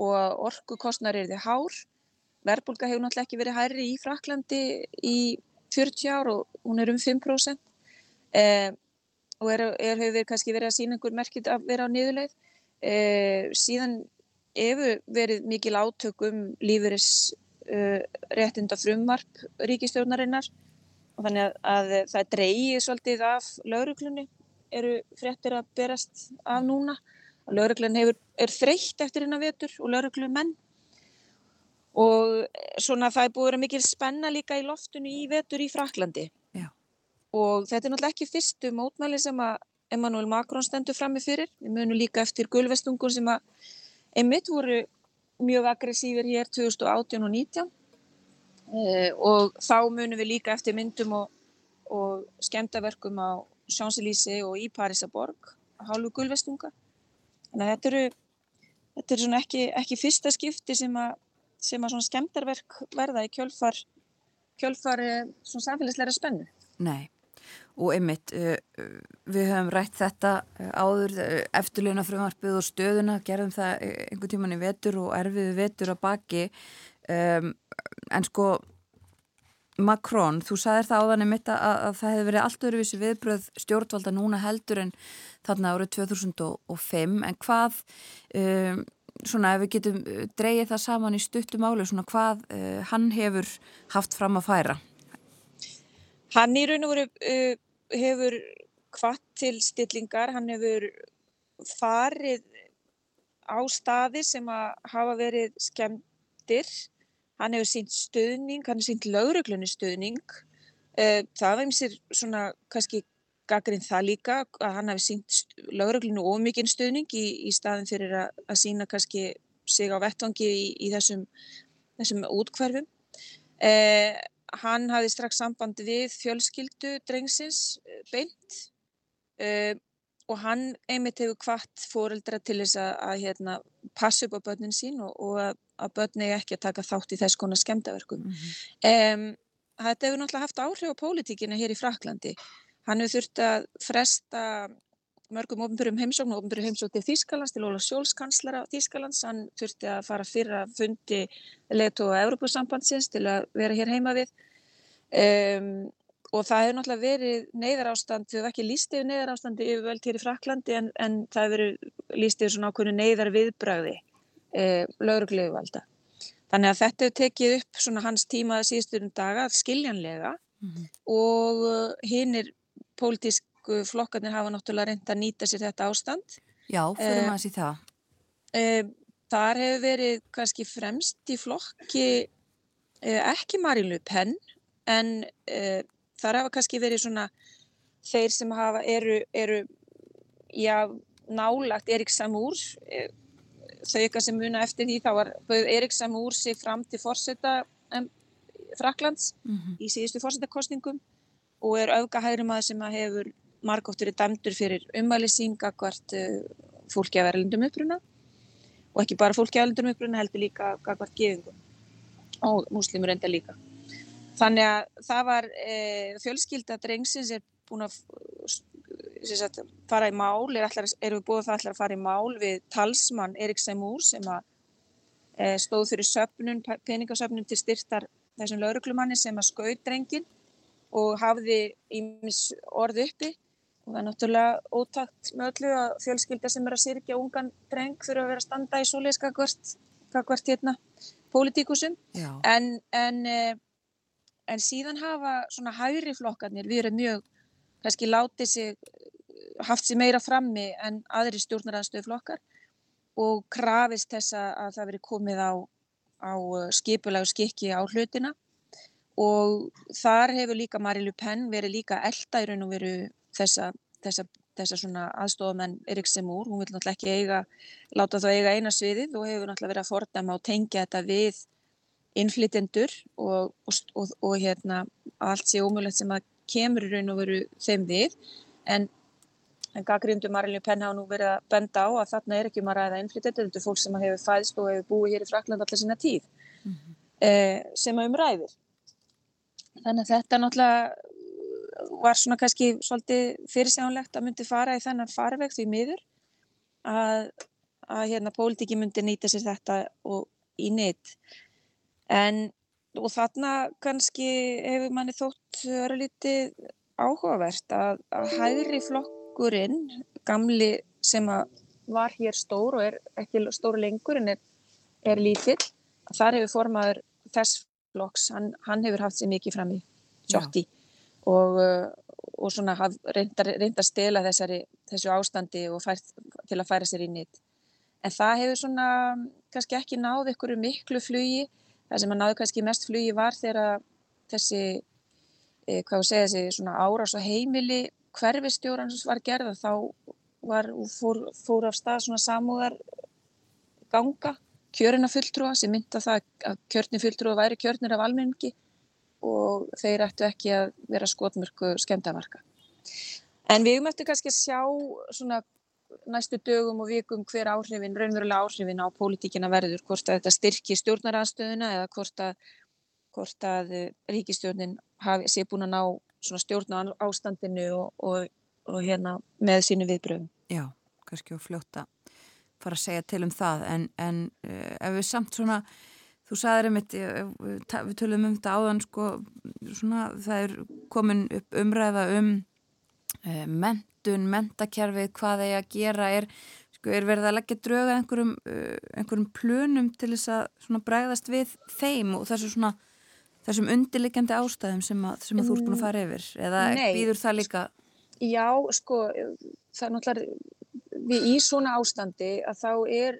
og orkukostnar er þið hár. Verðbólka hefur náttúrulega ekki verið hærri í Fraklandi í 40 ár og hún er um 5% eh, og er, er, hefur kannski verið að sína einhver merkit að vera á niðurleið. Eh, síðan hefur verið mikil átök um lífuris uh, réttinda frumvarp ríkistjórnarinnar og þannig að, að það dreyið svolítið af lauruglunni eru fréttir að berast af núna. Hefur, er þreytt eftir hennar vetur og lauruglumenn og svona það er búið að vera mikil spenna líka í loftunni í vetur í Fraklandi Já. og þetta er náttúrulega ekki fyrstu mótmæli sem að Emmanuel Macron stendur fram með fyrir, við munum líka eftir gulvestungur sem að einmitt voru mjög aggressífir hér 2018 og 19 eh, og þá munum við líka eftir myndum og, og skemtaverkum á Champs-Élysées og í Parísaborg hálfu gulvestunga. Þannig að þetta eru þetta er svona ekki, ekki fyrsta skipti sem að sem að skemdarverk verða í kjölfar, kjölfar eh, samfélagsleira spennu. Nei, og einmitt, uh, við höfum rætt þetta áður, eftirleina frumarpið og stöðuna, gerðum það einhvern tíman í vetur og erfiðu vetur á baki, um, en sko Macron, þú sagðir það áðan einmitt að, að það hefði verið allt öðruvísi viðbröð stjórnvalda núna heldur en þarna árið 2005, en hvað... Um, svona ef við getum uh, dreyið það saman í stuttum áli svona hvað uh, hann hefur haft fram að færa? Hann í raun og veru uh, hefur hvað til stillingar, hann hefur farið á staði sem að hafa verið skemmtir, hann hefur sínt stöðning, hann hefur sínt lögreglunni stöðning, uh, það var eins og svona kannski gaggrinn það líka að hann hafi sínt lögreglunu ómikinn stuðning í, í staðin fyrir að, að sína kannski sig á vettvangi í, í þessum, þessum útkverfum. Eh, hann hafi strax sambandi við fjölskyldu drengsins eh, beint eh, og hann einmitt hefur hvart fóreldra til þess að, að hérna, passa upp á börnin sín og, og að, að börni ekki að taka þátt í þess konar skemdaverkum. Mm -hmm. um, þetta hefur náttúrulega haft áhrif á pólitíkina hér í Fraklandi Hann hefur þurft að fresta mörgum ofnbjörgum heimsókn og ofnbjörgum heimsókn til Þýskalands, til Ólaf Sjólfskanslara Þýskalands. Hann þurfti að fara fyrir að fundi leitu á Európusambandsins til að vera hér heima við. Um, og það hefur náttúrulega verið neyðar ástand, við hefum ekki líst yfir neyðar ástandi yfirvöld hér í Fraklandi en, en það hefur verið líst yfir svona ákveðinu neyðar viðbröði eh, lauruglegu valda. Þannig að þetta hefur tekið upp svona hans tímaða síðustunum daga skiljanlega mm -hmm. og uh, hinn er pólitísku flokkarnir hafa náttúrulega reynd að nýta sér þetta ástand. Já, fyrir maður sér það. E, þar hefur verið kannski fremst í flokki e, ekki Marín Le Pen en e, þar hafa kannski verið svona þeir sem hafa, eru, eru já, nálagt Erik Samúr þau eitthvað sem muna eftir því þá var Erik Samúr sig fram til fórseta Fraklands mm -hmm. í síðustu fórsetakostningum og er öfgahægri maður sem hefur margótt verið dæmdur fyrir umælisín gagvart uh, fólki af erlendum uppruna og ekki bara fólki af erlendum uppruna heldur líka gagvart gefingum og múslimur enda líka. Þannig að það var e, fjölskylda drengsins er búin að sagt, fara í mál, er, allar, er við búið það allar að fara í mál við talsmann Erik Sæmúr sem að e, stóð fyrir söpnun, peningasöpnun til styrtar þessum lauruglumanni sem að skaut drengin og hafði ímis orð uppi. Og það er náttúrulega ótakt með öllu að fjölskylda sem er að sirkja ungan dreng fyrir að vera að standa í sóliðskakvart kakvart hérna pólitíkusum en, en, eh, en síðan hafa svona hægri flokkarnir við erum mjög kannski látið sig, haft sér meira frammi en aðri stjórnaraðstöðu flokkar og krafist þess að það veri komið á, á skipulega skikki á hlutina. Og þar hefur líka Marilu Penn verið líka elda í raun og veru þessa, þessa, þessa svona aðstofamenn Eriksson Múr, hún vil náttúrulega ekki eiga, láta þá eiga eina sviðið og hefur náttúrulega verið að fordama og tengja þetta við innflytjendur og, og, og, og hérna allt sé ómulett sem að kemur raun og veru þeim við en, en gaggrindu Marilu Penn hafa nú verið að benda á að þarna er ekki um að ræða innflytjendur, þetta er fólk sem hefur fæðst og hefur búið hér í Frakland allar sína tíð mm -hmm. eh, sem að umræðir Þannig að þetta náttúrulega var svona kannski svolítið fyrirsjánlegt að myndi fara í þennan farveg því miður að, að hérna pólitíki myndi nýta sér þetta og í neitt. En og þarna kannski hefur manni þótt öru lítið áhugavert að, að hægri flokkurinn, gamli sem var hér stór og er ekki stór lengur en er, er lítill, þar hefur formaður þess flokks, hann, hann hefur haft sér mikið fram í sjótti og, og svona reyndar að stela þessari, þessu ástandi og fært, til að færa sér inn í þetta. En það hefur svona kannski ekki náð ykkur miklu flugi, það sem að náðu kannski mest flugi var þegar þessi, eh, hvað segja, þessi svona árás og heimili hverfistjóran sem var gerða þá var, fór, fór af stað svona samúðar ganga kjörina fulltrúa sem mynda það að kjörni fulltrúa væri kjörnir af almenningi og þeir ættu ekki að vera skotmörku skemdamarka. En við möttum kannski að sjá svona næstu dögum og vikum hver áhrifin, raunverulega áhrifin á pólitíkina verður, hvort að þetta styrki stjórnaranstöðuna eða hvort að, hvort að ríkistjórnin hafi, sé búin að ná stjórna ástandinu og, og, og hérna með sínu viðbröðum. Já, kannski að fljóta fara að segja til um það en, en uh, ef við samt svona þú sagðið um þetta við tölum um þetta áðan sko svona það er komin upp umræða um mentun, mentakerfið hvað þeir að gera er, sko, er verið að leggja drauga einhverjum, uh, einhverjum plönum til þess að bregðast við þeim og þessu svona þessum undirlikjandi ástæðum sem að, sem að þú ert búin að fara yfir eða býður það líka Já, sko, það er náttúrulega við í svona ástandi að þá er,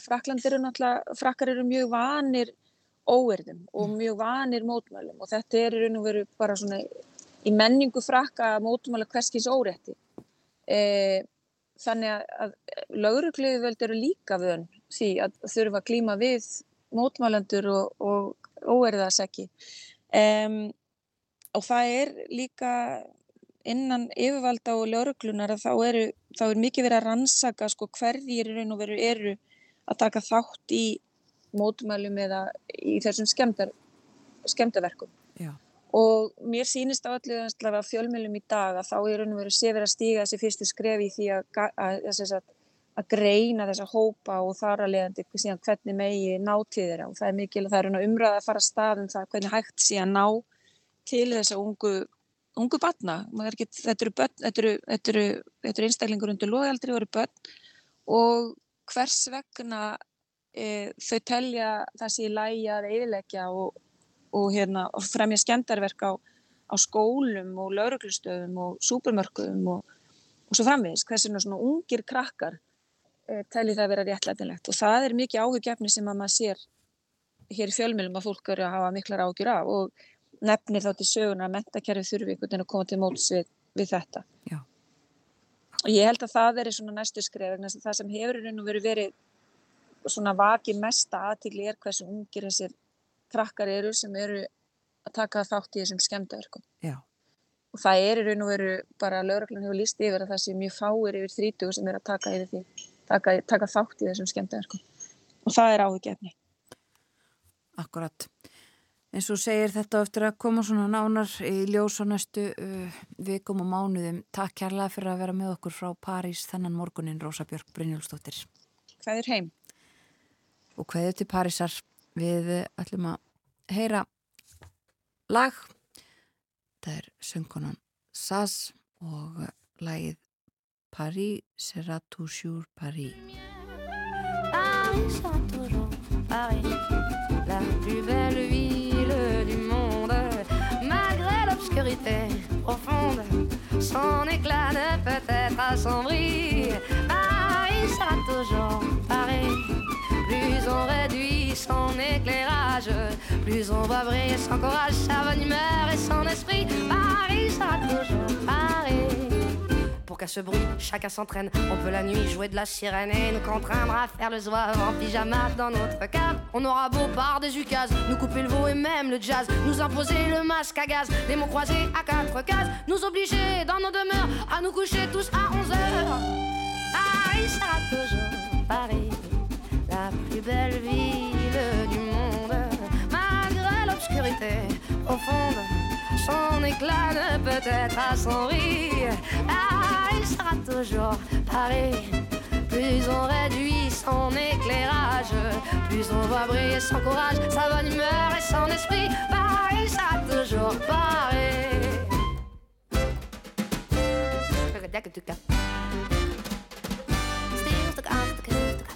Frakland eru náttúrulega, frakkar eru mjög vanir óerðum og mm. mjög vanir mótmælum og þetta er í raun og veru bara svona í menningu frakka mótmæla hverskins óretti. E, þannig að, að laurugluðvöld eru líka vön því að þurfa að klíma við mótmælandur og, og óerðasekki. Um, og það er líka innan yfirvalda og lauruglunar að þá, eru, þá er mikið verið að rannsaka sko, hverjir raun og veru eru að taka þátt í mótumælum eða í þessum skemdar, skemdaverkum. Já. Og mér sýnist á allir að fjölmjölum í dag að þá er raun og veru sé verið að stíga þessi fyrstu skrefi því að, að, að, að greina þessa hópa og þar að leiðandi síðan hvernig megi ná til þeirra. Og það er mikil að það er umræða að fara að staðum það hvernig hægt sé að ná til þessa ungu ungu batna, ekki, þetta eru, eru, eru, eru einstaklingur undir loðaldri og eru börn. Og hvers vegna e, þau telja þessi í lægi að eidilegja og, og, hérna, og fremja skemdarverk á, á skólum og lauruglustöðum og súpermörkuðum og, og svo framvegis, hversuna svona ungir krakkar e, telli það að vera réttlætinlegt og það er mikið áhugjefni sem að maður sér hér í fjölmjölum að fólk eru að hafa miklar áhugjur af og nefnir þá til söguna að mentakerfið þurfi einhvern veginn að koma til móts við, við þetta. Já. Og ég held að það veri svona næstu skref, það sem hefur verið verið svona vakið mesta aðtíkli er hversu ungir þessir krakkar eru sem eru að taka þátt í þessum skemdaverkum. Já. Og það er raun og verið bara lauröglun hefur líst yfir að það sé mjög fáir yfir 30 sem er að taka, því, taka, taka þátt í þessum skemdaverkum. Og það er áhugjefni. Akkurat. En svo segir þetta eftir að koma svona nánar í ljós á næstu uh, vikum og mánuðum. Takk kærlega fyrir að vera með okkur frá París þennan morgunin Rósa Björk Brynjólfsdóttir. Hvað er heim? Og hvað er til Parísar? Við ætlum að heyra lag. Það er söngunan Sass og lagið Paris sera toujours Paris. Paris sera toujours Paris La plus belle ville du monde, malgré l'obscurité profonde. son éclat ne peut être assombri. Paris sera toujours pareil. Plus on réduit son éclairage, plus on va briller son courage, sa bonne humeur et son esprit. Paris sera toujours pareil. Pour qu'à ce bruit, chacun s'entraîne. On peut la nuit jouer de la sirène et nous contraindre à faire le zouave en pyjama dans notre cave. On aura beau par des ukases, nous couper le veau et même le jazz, nous imposer le masque à gaz, des mots croisés à quatre cases, nous obliger dans nos demeures à nous coucher tous à 11 heures. Paris sera toujours Paris, la plus belle ville du monde, malgré l'obscurité profonde. Son éclat ne peut être assombri. Ah, il sera toujours Paris. Plus on réduit son éclairage, plus on voit briller son courage, sa bonne humeur et son esprit. Paris sera toujours Paris.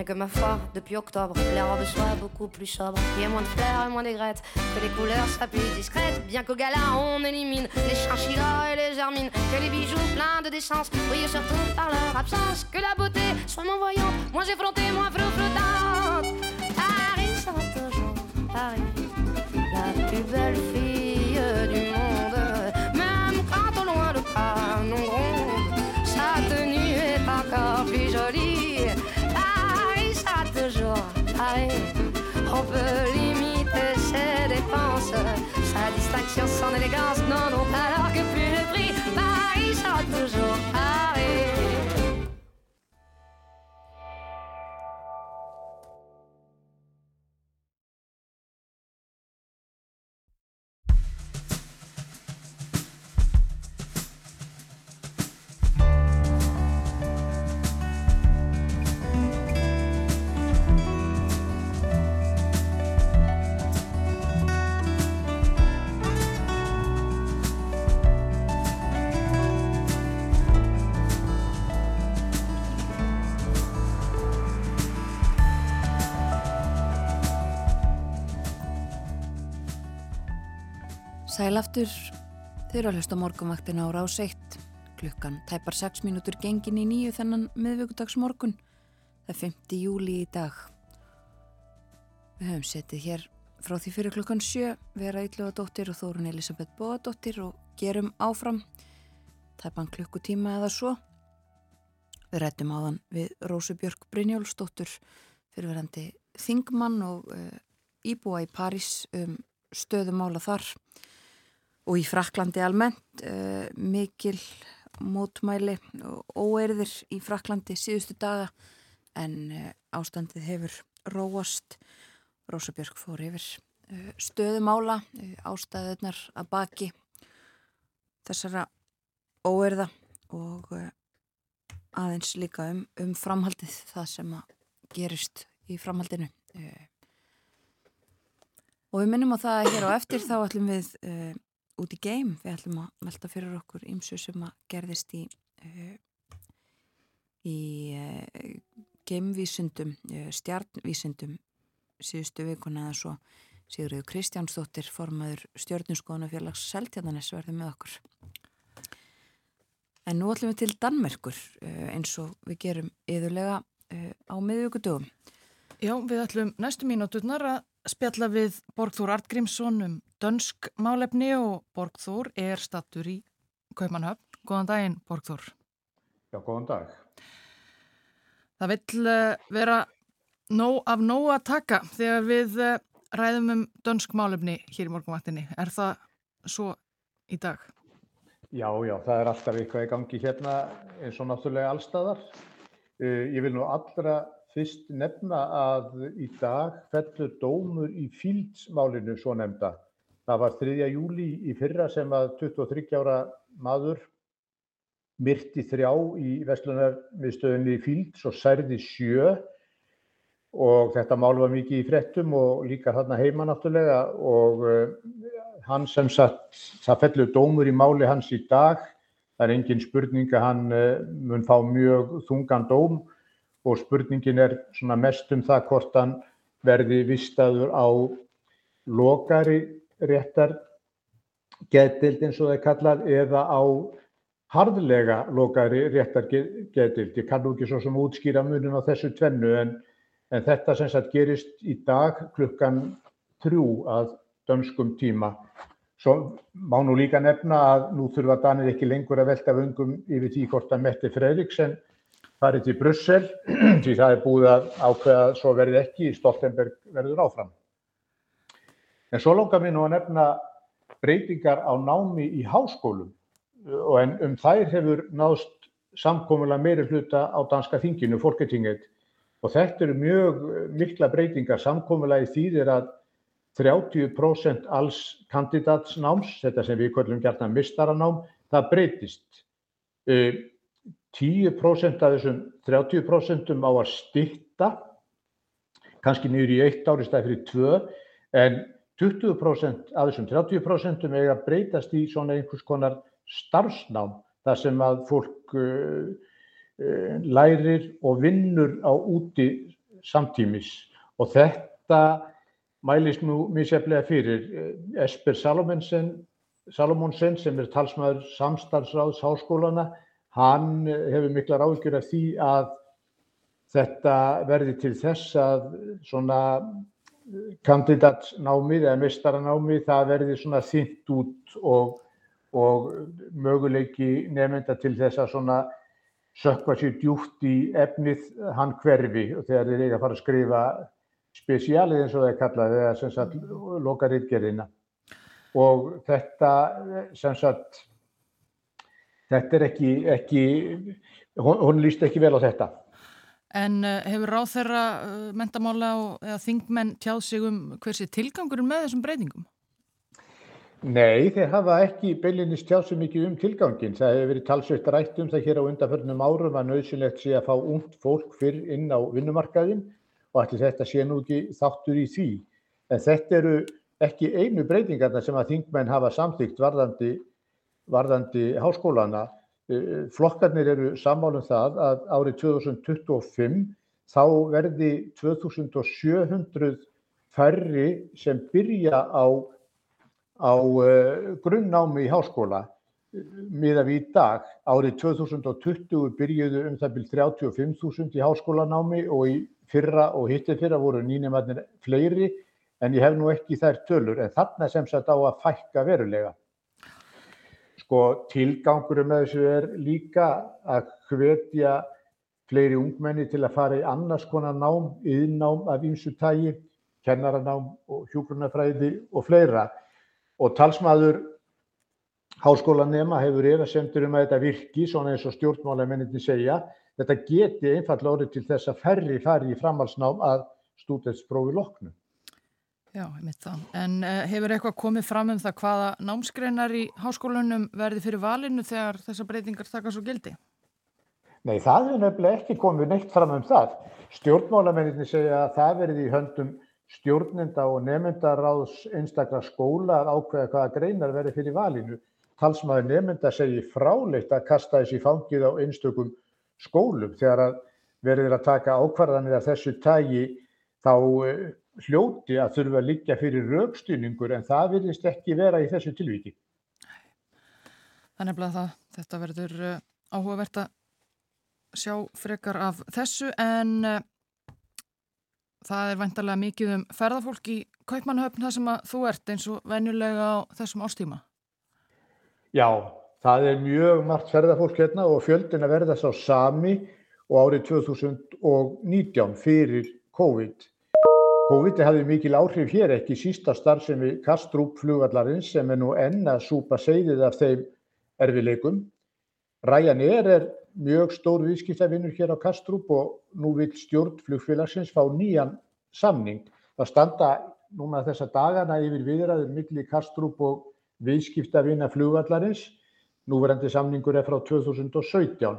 Que ma foi, depuis octobre, les robes soient beaucoup plus sobres, qu'il y ait moins de fleurs et moins d'aigrettes, que les couleurs soient plus discrètes. Bien qu'au gala on élimine les chinchillas et les germines, que les bijoux pleins de décence brillent surtout par leur absence, que la beauté soit moins voyante, moins effrontée, moins flottante. Paris sera toujours Paris, la plus belle fille On peut limiter ses dépenses, sa distinction, son élégance, non, non, alors que plus le prix, Paris sera toujours Paris. Sæl aftur, þeir eru að hlusta morgunvaktina á rás 1. Klukkan tæpar 6 mínútur gengin í nýju þennan miðvíkudagsmorgun. Það er 5. júli í dag. Við höfum setið hér frá því fyrir klukkan 7, vera Yllugadóttir og Þórun Elisabeth Bóadóttir og gerum áfram. Tæpan klukkutíma eða svo. Við rættum áðan við Rósu Björk Brynjólfsdóttur, fyrirverandi Þingmann og uh, íbúa í París um stöðumála þar og í Fraklandi almennt uh, mikil mótmæli og óerðir í Fraklandi síðustu daga en uh, ástandið hefur róast. Rósabjörg fór yfir uh, stöðumála ástæðunar að baki þessara óerða og aðeins líka um, um framhaldið það sem að gerist í framhaldinu. Og við minnum á það að hér á eftir þá ætlum við út í geim, við ætlum að melda fyrir okkur ímsu sem að gerðist í uh, í uh, geimvísundum stjarnvísundum síðustu vikuna eða svo. Sigurður Kristjánsdóttir formaður stjórnuskonafélags Seltjarnanes verði með okkur. En nú ætlum við til Danmerkur eins og við gerum yðurlega á miðvíkudögum Já, við ætlum næstu mínúturnar að spjalla við Borgþór Artgrímsson um dönsk málefni og Borgþór er stattur í Kaupanhöfn. Góðan daginn, Borgþór. Já, góðan dag. Það vill vera nóg af nóg að taka þegar við ræðum um dönsk málefni hér í morgunvaktinni. Er það svo í dag? Já, já, það er alltaf eitthvað í gangi hérna eins og náttúrulega allstaðar. Ég vil nú allra fyrst nefna að í dag fellur dómur í fíldsmálinu svo nefnda. Það var 3. júli í fyrra sem að 23 ára maður myrti þrjá í Vestlunarmiðstöðinni Fílds og særði sjö. Og þetta mál var mikið í frettum og líka þarna heima náttúrulega. Og uh, hann sem sagt, það fellur dómur í máli hans í dag, það er engin spurning að hann uh, mun fá mjög þungan dóm. Og spurningin er mest um það hvort hann verði vistaður á lokari réttar getild eins og það er kallað eða á harðlega lokari réttar getild. Ég kann nú ekki svo sem útskýra munin á þessu tvennu en, en þetta sem sagt gerist í dag klukkan þrjú að dönskum tíma. Svo má nú líka nefna að nú þurfa Danir ekki lengur að velta vöngum yfir því hvort að Mette Fredriksen farið til Brussel því það er búið að ákveða svo verði ekki, Stoltenberg verður áfram. En svo langar mér nú að nefna breytingar á námi í háskólum og en um þær hefur náðst samkomulega meiri hluta á danska þinginu, Folketinget og þetta eru mjög mikla breytingar. Samkomulega í þýðir að 30% alls kandidatsnáms, þetta sem við kallum gert að mistaranám, það breytist. 10% af þessum 30% á að styrta, kannski niður í eitt ári stæð fyrir tvö, en 20% af þessum 30% eiga að breytast í svona einhvers konar starfsnám, þar sem að fólk uh, uh, lærir og vinnur á úti samtímis. Og þetta mælist nú misjaflega fyrir Esper Salomonsen, sem er talsmaður samstarfsráðs háskólana, hann hefur miklar áhyggjur af því að þetta verði til þess að svona kandidatsnámið eða mistaranámið það verði svona þynt út og, og möguleiki nefnda til þess að svona sökva sér djúft í efnið hann hverfi og þegar þeir eiga að fara að skrifa spesialið eins og það er kallað eða sem sagt loka ríkgerina og þetta sem sagt þetta er ekki, ekki hún, hún líst ekki vel á þetta En uh, hefur ráð þeirra uh, mentamála og þingmenn tjáð sig um hversi tilgangurinn með þessum breytingum? Nei, þeir hafa ekki beilinist tjáð sig mikið um tilgangin. Það hefur verið talsveitt rætt um það hér á undanförnum árum að nöðsynlegt sé að fá ungt fólk fyrr inn á vinnumarkaðin og allir þetta sé nú ekki þáttur í því. En þetta eru ekki einu breytingarna sem að þingmenn hafa samþygt varðandi, varðandi háskólana flokkarnir eru sammálum það að árið 2025 þá verði 2700 færri sem byrja á, á uh, grunnnámi í háskóla miða við í dag. Árið 2020 byrjuðu um það byrj 35.000 í háskólanámi og í fyrra og hittir fyrra voru nýnumannir fleiri en ég hef nú ekki þær tölur en þarna sem sagt á að fækka verulega. Sko tilgangurum með þessu er líka að hvetja fleiri ungmenni til að fara í annars konar nám, yðnám af ýmsu tægi, kennaranám og hjúgrunafræði og fleira. Og talsmaður háskólanema hefur efasemtur um að þetta virki, svona eins og stjórnmálamenninni segja, þetta geti einfallega orðið til þess að ferri fari í framhalsnám að stúdentsprófi loknu. Já, ég mitt það. En uh, hefur eitthvað komið fram um það hvaða námskreinar í háskólanum verði fyrir valinu þegar þessar breytingar taka svo gildi? Nei, það hefur nefnilega ekki komið neitt fram um það. Stjórnmálamenninni segja að það verði í höndum stjórnenda og nefndaráðs einstaklega skóla að ákveða hvaða greinar verði fyrir valinu. Talsmaður nefnda segir fráleitt að kasta þessi fangið á einstökum skólum þegar verður að taka ákvarðanir af þessu tægi þá hljóti að þurfa að liggja fyrir raukstýningur en það virðist ekki vera í þessu tilvíki. Þannig að það, þetta verður áhugavert að sjá frekar af þessu en uh, það er vantarlega mikið um ferðarfólk í Kaupmannhöfn það sem að þú ert eins og venjulega á þessum ástíma. Já, það er mjög margt ferðarfólk hérna og fjöldin að verða sá sami og árið 2019 fyrir COVID. COVID hafði mikil áhrif hér ekki sísta starfsemi Kastrup flugvallarins sem er nú enn að súpa segðið af þeim erfileikum. Ryanair er mjög stór viðskiptavinnur hér á Kastrup og nú vil stjórn flugfélagsins fá nýjan samning. Það standa núna þessa dagana yfir viðræður milli Kastrup og viðskiptavinna flugvallarins. Núverandi samningur er frá 2017.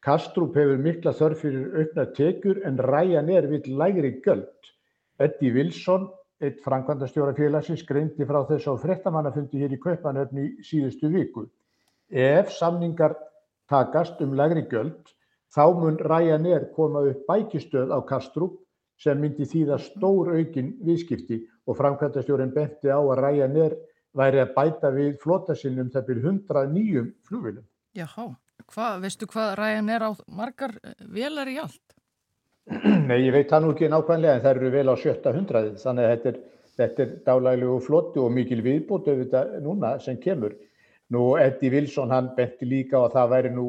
Kastrup hefur mikla þörf fyrir aukna tekjur en Ryanair vill lægri göld. Eddie Wilson, eitt framkvæmdastjóra félagsins, greindi frá þess á frettamannafundi hér í Kaupanöfni síðustu viku. Ef samningar takast um lægri göld, þá mun Ryanair koma upp bækistöð á Kastrup sem myndi þýða stór aukin viðskipti og framkvæmdastjórin benti á að Ryanair væri að bæta við flotasinnum það byrju 109 flugvilum. Jáhá, veistu hvað Ryanair á margar velar í allt? Nei, ég veit það nú ekki nákvæmlega en það eru vel á 700 þannig að þetta er, þetta er dálæglegu flotti og mikil viðbót auðvitað núna sem kemur. Nú Eddie Wilson hann benti líka og það væri nú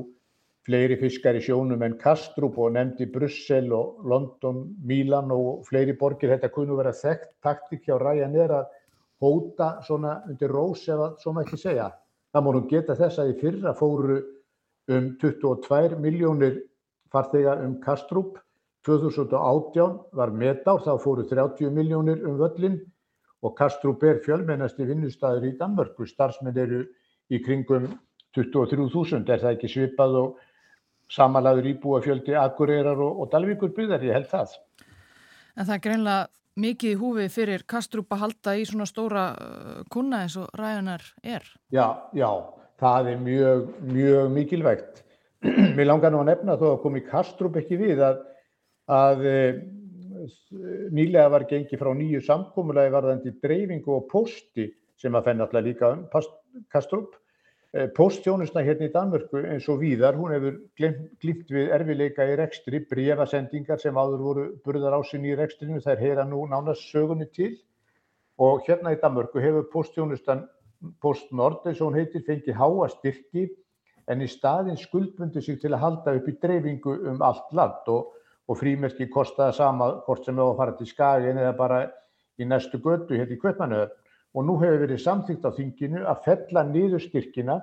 fleiri fiskar í sjónum en Kastrup og nefndi Brussel og London, Milan og fleiri borgir. Þetta kunnu vera þekkt taktik hjá Ryanair að hóta svona undir rós eða svona ekki segja. Það múnum geta þess að í fyrra fóru um 22 miljónir farþegar um Kastrup. 2018 var metár, þá fóru 30 miljónir um völlin og Kastrup er fjölmennasti vinnustæður í Danmörku. Starfsmenn eru í kringum 23.000, er það ekki svipað og samanlæður íbúa fjöldi Akureyrar og, og Dalvíkur byggðar, ég held það. En það er greinlega mikið í húfi fyrir Kastrup að halda í svona stóra uh, kuna eins og ræðunar er. Já, já, það er mjög, mjög mikilvægt. Mér langar nú að nefna þó að komi Kastrup ekki við að, að eh, nýlega var gengið frá nýju samkómulagi varðandi dreifingu og posti sem að fenni alltaf líka um Kastrup. Eh, Póstþjónusna hérna í Danmörku eins og víðar, hún hefur glimt við erfileika í rekstri, brefasendingar sem áður voru burðar ásinn í rekstrinu, þær heyra nú nánast sögunni til. Og hérna í Danmörku hefur Póstþjónustan Postnord eins og hún heitir fengið háa styrki en í staðin skuldbundi sig til að halda upp í dreifingu um allt land. Og, og frímerki kostaði sama hvort sem hefur að fara til Skagin eða bara í næstu götu hérna í Kvöpmanöður og nú hefur verið samþýgt á þinginu að fella niður styrkina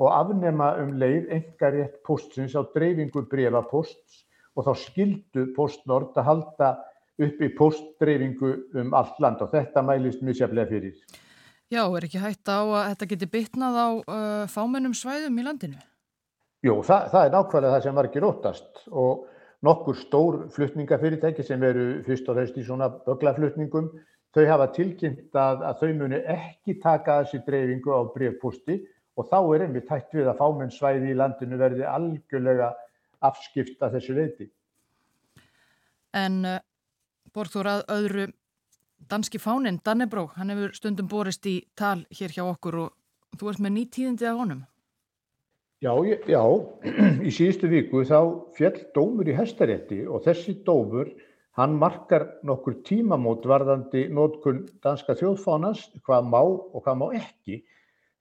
og afnema um leið engarétt postsins á dreifingu brefaposts og þá skildu postnord að halda upp í postdreifingu um allt land og þetta mælist misjaflega fyrir. Já, er ekki hægt á að þetta geti bytnað á uh, fámennum svæðum í landinu? Jú, það, það er nákvæmlega það sem var ekki rótast og nokkur stór flutningafyrirtæki sem veru fyrst og reist í svona böglaflutningum Þau hafa tilkynnt að, að þau muni ekki taka þessi dreifingu á brefposti og þá er einmitt hægt við að fámennsvæði í landinu verði algjörlega afskipta þessu leiti. En uh, Borgþór að öðru danski fánin, Dannebrók, hann hefur stundum borist í tal hér hjá okkur og þú ert með nýtíðindi af honum. Já, já, í síðustu viku þá fjall dómur í hestarétti og þessi dómur Hann markar nokkur tímamót varðandi nótkun danska þjóðfánans, hvað má og hvað má ekki.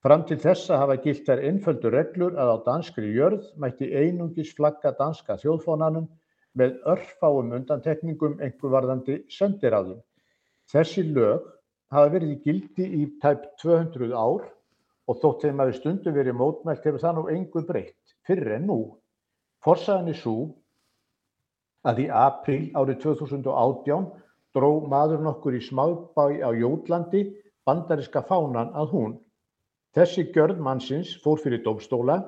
Fram til þessa hafa gilt þær einföldu reglur að á danskri jörð mætti einungis flagga danska þjóðfánanum með örfáum undantekningum einhver varðandi sendiráðum. Þessi lög hafa verið í gildi í tæp 200 ár og þótt þeim að við stundum verið mótmælt hefur það nú einhver breytt fyrir en nú. Forsaðan er svo að í apríl árið 2018 dró maður nokkur í smábæ á Jótlandi bandariska fánan að hún. Þessi gjörð mannsins fór fyrir dómstóla,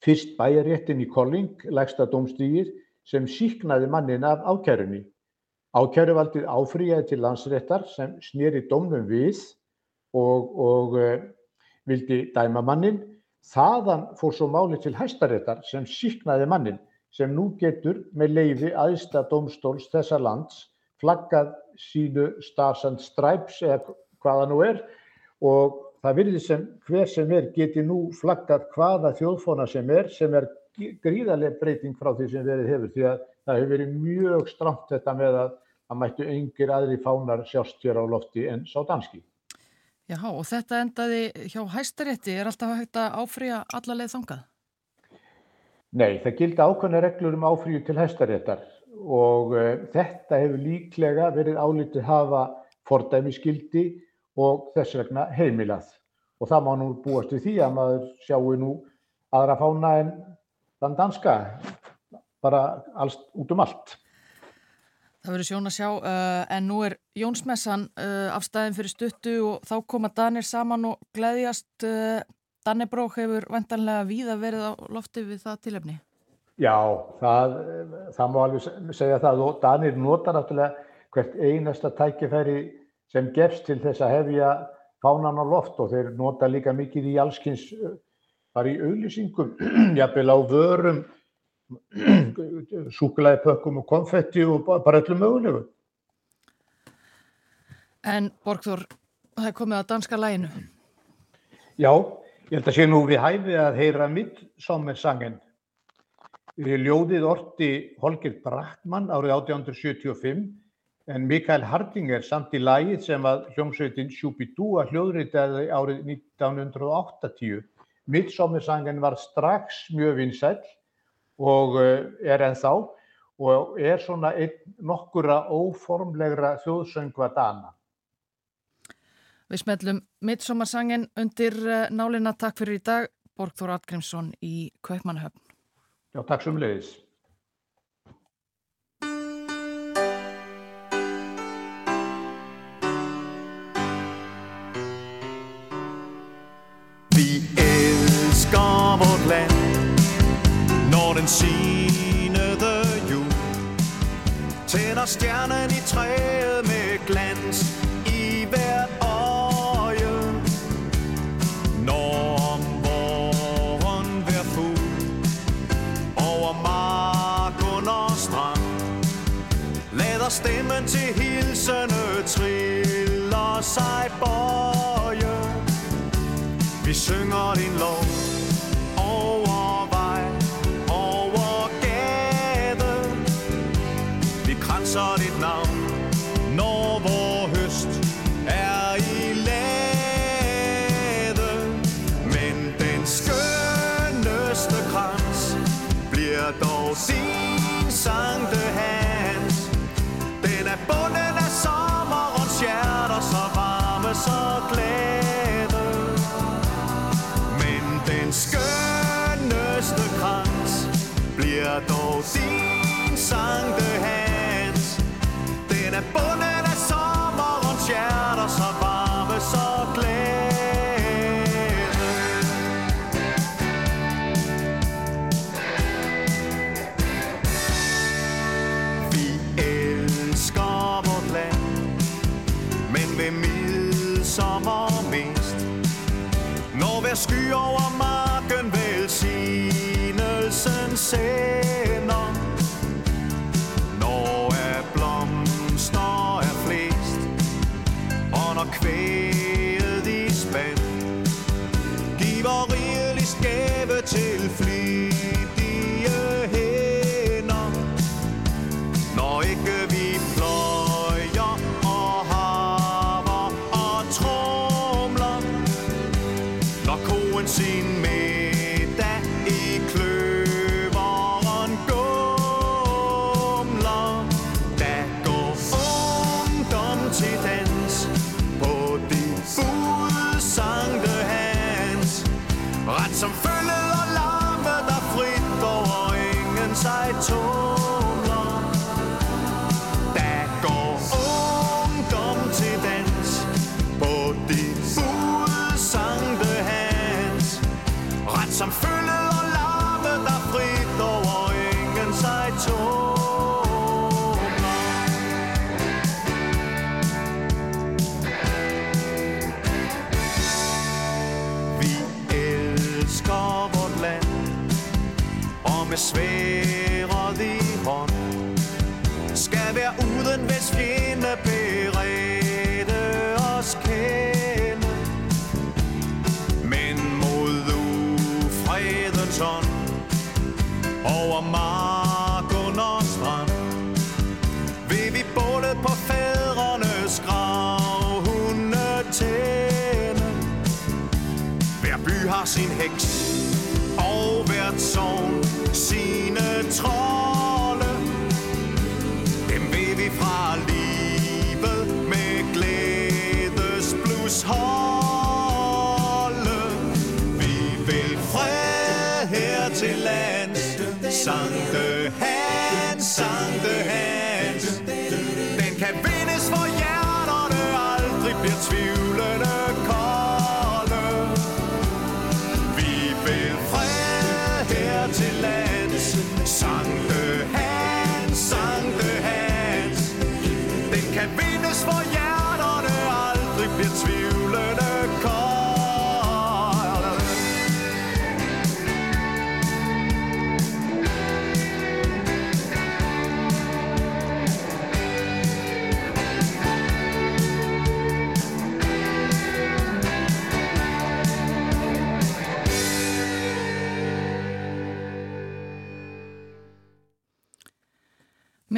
fyrst bæjaréttin í Kolling, lægsta dómstýgir, sem síknaði mannin af ákærunni. Ákæruvaldið áfrýjaði til landsréttar sem snýri dómnum við og, og uh, vildi dæma mannin. Þaðan fór svo máli til hæstaréttar sem síknaði mannin sem nú getur með leiði aðsta dómstóls þessa lands flaggað sínu Stars and Stripes eða hvaða nú er og það virðir sem hver sem er geti nú flaggað hvaða þjóðfóna sem er sem er gríðarlega breyting frá því sem verið hefur því að það hefur verið mjög stramt þetta með að það mættu yngir aðri fánar sjást hér á lofti en sá danski. Já og þetta endaði hjá hæstarétti er alltaf hægt að áfrýja allaleg þangað? Nei, það gildi ákveðna reglur um áfríu til hæstaréttar og uh, þetta hefur líklega verið álítið hafa fordæmiskildi og þess vegna heimilað. Og það má nú búast við því að maður sjáu nú aðra fána en þann danska, bara alls, út um allt. Það verður sjón að sjá, uh, en nú er Jónsmessan uh, afstæðin fyrir stuttu og þá koma Danir saman og gleðjast. Uh, Dannebrók hefur vendanlega víða verið á lofti við það tilefni. Já, það, það má alveg segja það og Danir nota náttúrulega hvert einasta tækifæri sem gefst til þess að hefja fánan á loft og þeir nota líka mikið í allskins, bara í auðlýsingum, jafnvel á vörum, súkulæði pökkum og konfetti og bara öllum mögulegu. En Borgþór, það er komið á danska læginu. Já, ég held að sé nú við hæfi að heyra Midtsommersangen. Ljóðið orti Holger Brattmann árið 1875 en Mikael Hardinger samt í lægið sem að hljómsveitin Shubidua hljóðritaði árið 1980. Midtsommersangen var strax mjög vinsæl og eh, er ennþá og er svona einn nokkura óformlegra þjóðsöngva dana. Við smellum Midtsommersangen undir eh, nálina. Takk fyrir í dag, Borgþór Atgrímsson í Kaupmannahöfn. Já, takk sem leiðis. Vi elsker når den sinede jul tænder stjernen i træet med glans i hvert øje. Når om våren vær fuld over mark under strand, lader stemmen til hilsene triller sig bøje. Vi synger din lov sankte Hans. Den er bundet af sommerens hjerter, så varme, så glæde. Vi elsker vort land, men ved midsommer mest. Når hver sky over marken velsignelsen ser ton over mig. Santo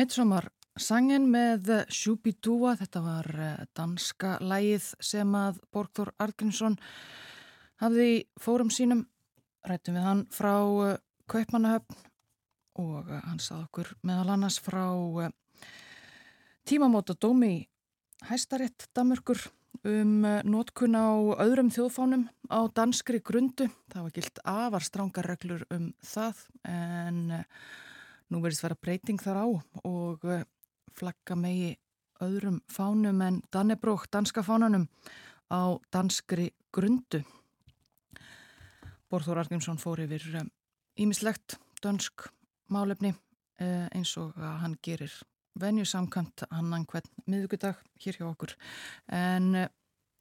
Midsommar sangen með Shubidua, þetta var eh, danska lægið sem að Borgþór Argrímsson hafði fórum sínum, rættum við hann frá eh, Kaupmannahöfn og eh, hann sað okkur meðal annars frá tímamóta dómi Hæstaritt Damörkur um nótkun á öðrum þjóðfánum á danskri grundu. Það var gilt afar strángar reglur um það en nú verðist vera breyting þar á og flagga megi öðrum fánum en Dannebrók, danska fánanum á danskri grundu. Borþór Argrímsson fór yfir ímislegt dansk málefni eins og hann gerir venju samkvæmt annan hvern miðugudag hér hjá okkur. En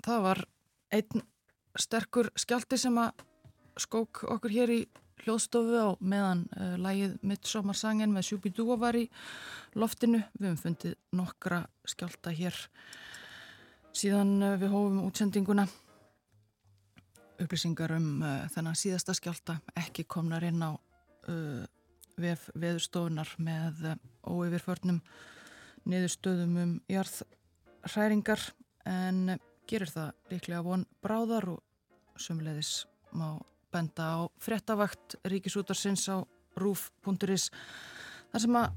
það var einn sterkur skjálti sem að skók okkur hér í hljóðstofu á meðan uh, lægið Midsommar-sangen með Shubidua var í loftinu. Við höfum fundið nokkra skjálta hér síðan uh, við hófum útsendinguna. Upplýsingar um þennan síðasta skjálta ekki komnar inn á vef veðurstofunar með óyfirförnum niðurstöðum um jarðhræringar en gerir það líklega von bráðar og sumleðis má benda á frettavakt ríkisútarsins á rúf.is þar sem að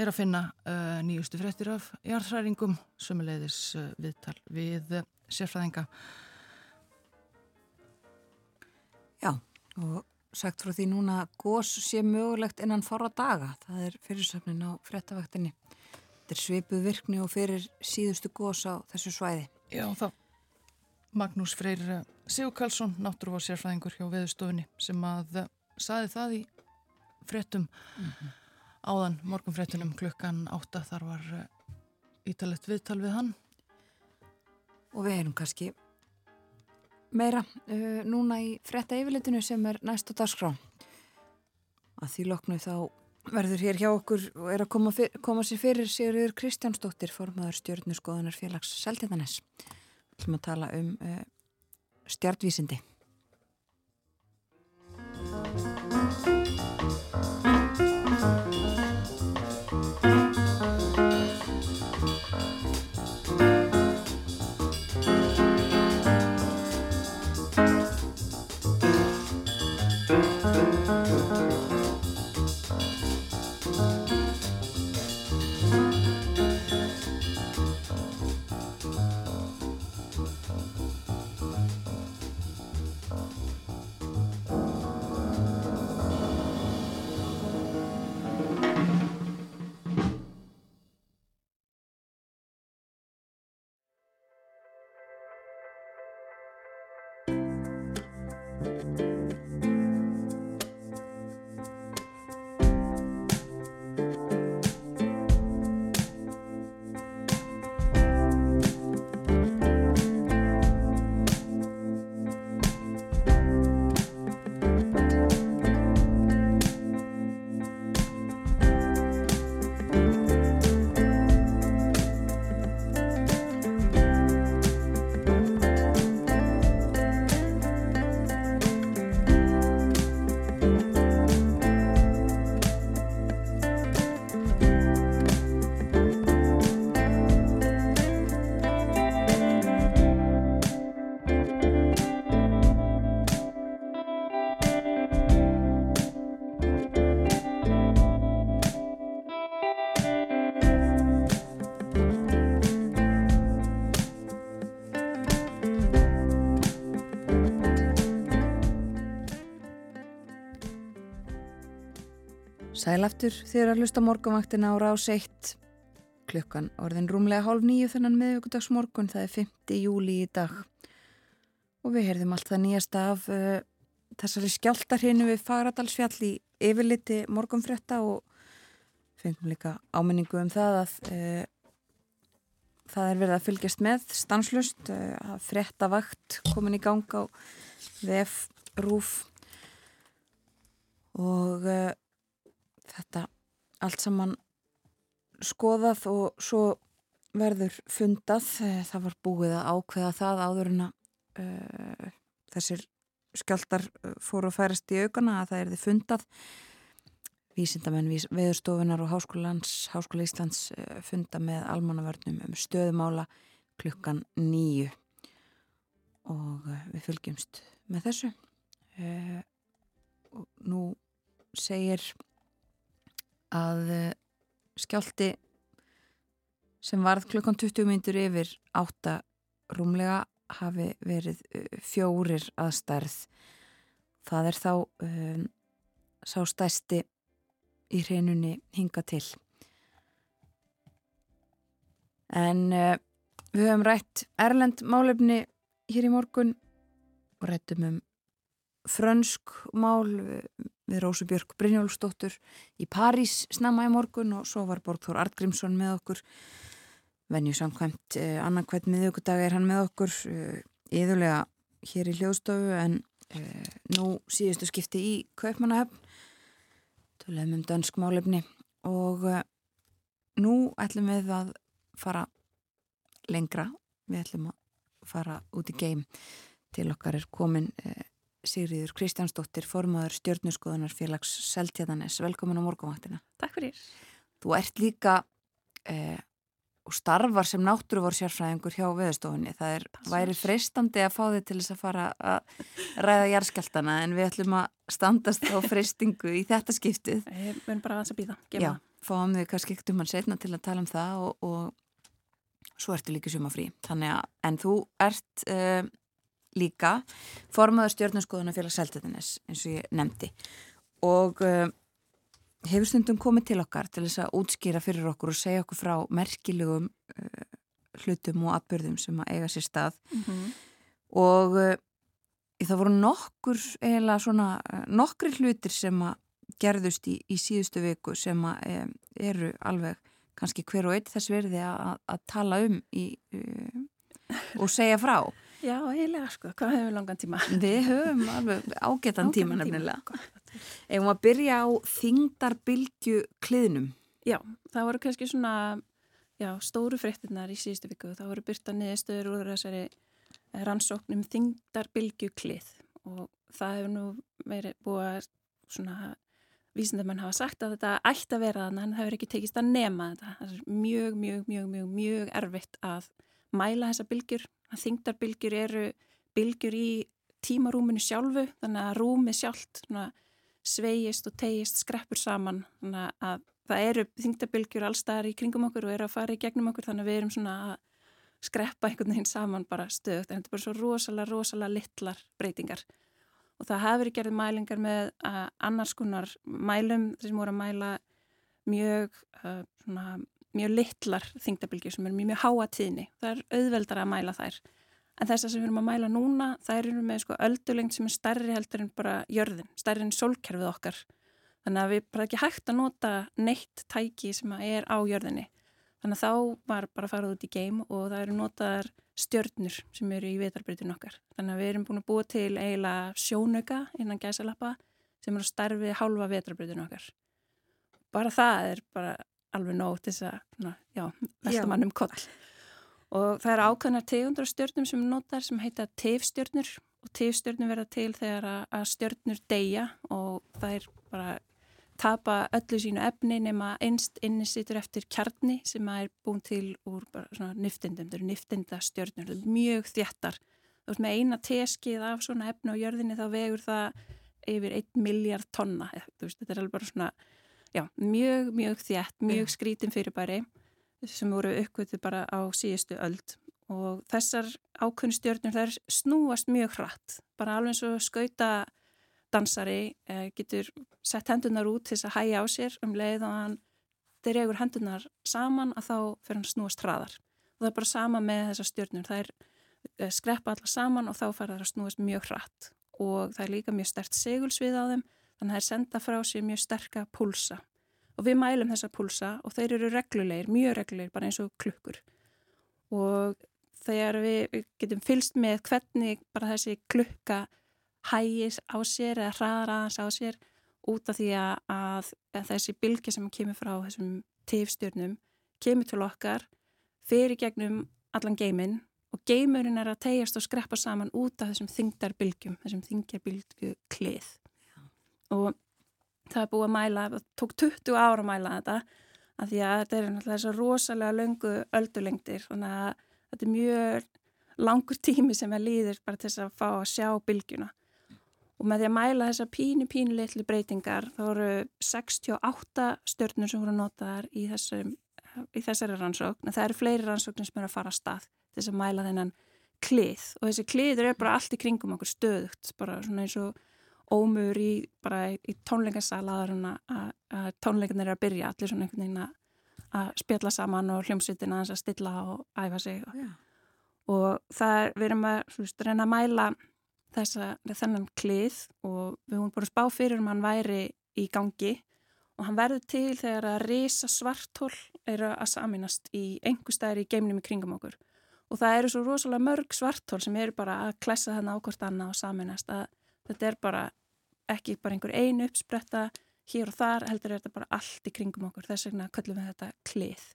er að finna uh, nýjustu frettir af jarðhræringum sumleðis uh, viðtal við uh, sérfræðinga Já, og sagt frá því núna að gós sé mögulegt innan fára daga. Það er fyrirsöfnin á frettavaktinni. Þetta er svipuð virkni og fyrir síðustu gós á þessu svæði. Já, þá Magnús Freyr Sigur Karlsson, náttúruvar sérfræðingur hjá veðustofunni sem að saði það í frettum mm -hmm. áðan morgunfrettunum klukkan átta þar var ítalett viðtal við hann. Og við erum kannski meira uh, núna í fretta yfirleitinu sem er næst á dagskrá að því loknu þá verður hér hjá okkur og er að koma, fyr, koma sér fyrir Sigurður Kristjánsdóttir formaður stjórnurskoðunar félags Seltjarnanes við ætlum að tala um uh, stjartvísindi Sælaftur þegar að hlusta morgunvaktina á rás 1 klukkan orðin rúmlega hálf nýju þennan meðvöggudagsmorgun það er 5. júli í dag og við heyrðum allt það nýjasta af uh, þessari skjáltarhinu við Fagradalsfjall í yfirliti morgunfretta og fengum líka áminningu um það að uh, það er verið að fylgjast með stanslust uh, að fretta vakt komin í gang á VF Rúf og þetta allt saman skoðað og svo verður fundað. Eh, það var búið að ákveða það áður en að uh, þessir skjáltar eh, fóru að færast í aukana að það erði fundað. Vísindamenn viðurstofunar og Háskóla Íslands uh, funda með almannavörnum um stöðumála klukkan nýju og uh, við fylgjumst með þessu. Og nú segir að eh, skjálti sem varð klukkan 20 myndur yfir átta rúmlega hafi verið eh, fjórir að stærð. Það er þá um, sá stæsti í hreinunni hinga til. En uh, við höfum rætt Erlend málefni hér í morgun og rættum um frönsk mál við Rósubjörg Brynjólfsdóttur í París snemma í morgun og svo var Borgþór Artgrímsson með okkur. Venju samkvæmt eh, annarkvæmt miðugudag er hann með okkur eh, yðurlega hér í hljóðstofu en eh, nú síðustu skipti í Kaupmannahöfn. Tölum um dansk málefni og eh, nú ætlum við að fara lengra. Við ætlum að fara út í geim. Til okkar er komin eh, Sigriður Kristjánsdóttir, formadur stjórnuskoðunar félags Seltjæðanes. Velkomin á morgunvaktina. Takk fyrir. Þú ert líka eh, og starfar sem náttúruvor sérfræðingur hjá veðustofunni. Það er Passar. væri freistandi að fá þig til þess að fara að ræða jærskeltana en við ætlum að standast á freistingu í þetta skiptið. Ég mun bara að það býða. Já, fáum við kannski ekkert um hann setna til að tala um það og, og svo ertu líka suma frí. Þannig að, en þú ert... Eh, líka formaður stjórnarskoðuna félag Seltetinnes eins og ég nefndi. Og uh, hefur stundum komið til okkar til þess að útskýra fyrir okkur og segja okkur frá merkilegum uh, hlutum og atbyrðum sem að eiga sér stað. Mm -hmm. og uh, það voru nokkur eiginlega svona nokkri hlutir sem að gerðust í, í síðustu viku sem að eru alveg kannski hver og eitt þess verði að, að tala um í, og segja frá Já, eiginlega sko, hvað hefur við langan tíma? Við höfum alveg ágetan tíma nefnilega. Ef við að byrja á þingdarbilgju kliðnum. Já, það voru kannski svona já, stóru fréttinnar í síðustu viku. Það voru byrta niðurstöður úr þessari rannsóknum þingdarbilgju klið og það hefur nú verið búið að svona vísindarmenn hafa sagt að þetta ætti að vera þannig en það hefur ekki tekist að nema þetta. Það er mjög, mjög, mjög, mjög, mjög erfitt að mæla þessa bylgjur. Að þingdarbilgjur eru bylgjur í tímarúminu sjálfu þannig að rúmi sjálft sveigist og tegist skreppur saman þannig að það eru þingdarbilgjur allstaðar í kringum okkur og eru að fara í gegnum okkur þannig að við erum svona að skreppa einhvern veginn saman bara stöðt en þetta er bara svo rosalega, rosalega littlar breytingar. Og það verið gerðið mælingar með annars konar mælum sem voru að mæla mjög uh, svona mjög litlar þingdabilgjur sem eru mjög, mjög háa tíðni. Það er auðveldar að mæla þær. En þessar sem við erum að mæla núna, þær eru með sko öldulengt sem er stærri heldur en bara jörðin, stærri en sólkerfið okkar. Þannig að við bara ekki hægt að nota neitt tæki sem er á jörðinni. Þannig að þá var bara að fara út í geim og það eru notaðar stjörnur sem eru í vetarbreytinu okkar. Þannig að við erum búin að búa til eiginlega sjónauka innan gæsalappa sem eru starfið hálfa vetarbreytinu okkar. Bara það er bara alveg nóg til þess að, já, velta mann um koll. Og það er ákveðnar tegundar stjörnum sem notar sem heita tefstjörnur og tefstjörnur verða til þegar að stjörnur deyja og það er bara tapa öllu sínu efni nema einst inni sittur eftir kjarni sem er búin til úr svona niftindum, það eru niftinda stjörnur, það er mjög þjættar. Þú veist með eina teskið af svona efni á jörðinni þá vegur það yfir 1 miljard tonna, veist, þetta er alveg bara svona já, mjög, mjög þjætt, mjög skrítin fyrirbæri sem voru uppgötuð bara á síðustu öld. Og þessar ákveðnstjörnur þær snúast mjög hratt, bara alveg eins og skauta dansari uh, getur sett hendunar út til þess að hæja á sér. Um leið og hann dregur hendunar saman að þá fyrir hann snúast hraðar. Og það er bara sama með þessar stjórnur það er uh, skreppa allar saman og þá fara það að snúast mjög hratt. Og það er líka mjög stert segulsvið á þeim þannig að það er senda frá sér mjög sterka púlsa og við mælum þessa púlsa og þeir eru reglulegir, mjög reglulegir bara eins og klukkur og þegar við getum fylst með hvernig bara þessi klukka hægis á sér eða hraðar aðans á sér út af því að, að, þessi bylgi sem kemur frá þessum tifstjörnum kemur til okkar fyrir gegnum allan geiminn og geimurinn er að tegjast og skreppa saman út af þessum þingdarbylgjum, þessum þingdarbylgju klið. Og það er búið að mæla, það tók 20 ára að mæla þetta af því að þetta er náttúrulega þessar rosalega löngu öldulengdir þannig að þetta er mjög langur tími sem er líður bara til þess að fá að sjá bylgjuna. Og með því að mæla þessar pínu pínu litlu breytingar þá voru 68 stjórnur sem voru notaðar í, þessum, í þessari rannsókn en það eru fleiri rannsóknir sem eru að fara að stað til þess að mæla þennan klið. Og þessi kliður er bara allt í kringum okkur stöðugt bara svona eins og ómur í, í tónleikasala að tónleikarnir er að byrja. Allir svona einhvern veginn að spjalla saman og hljómsveitina að stilla og æfa sig og, og það er, við erum að veist, reyna að mæla þessa, þennan klið og við höfum bara spá fyrir um hann væri í gangi og hann verður til þegar að reysa svartól eru að saminast í einhver staðir í geimnum í kringum okkur. Og það eru svo rosalega mörg svartól sem eru bara að klessa þennan ákvort annað og saminast að þetta er bara ekki bara einhver einu uppspretta hér og þar heldur er þetta bara allt í kringum okkur. Þess vegna kallum við þetta klið.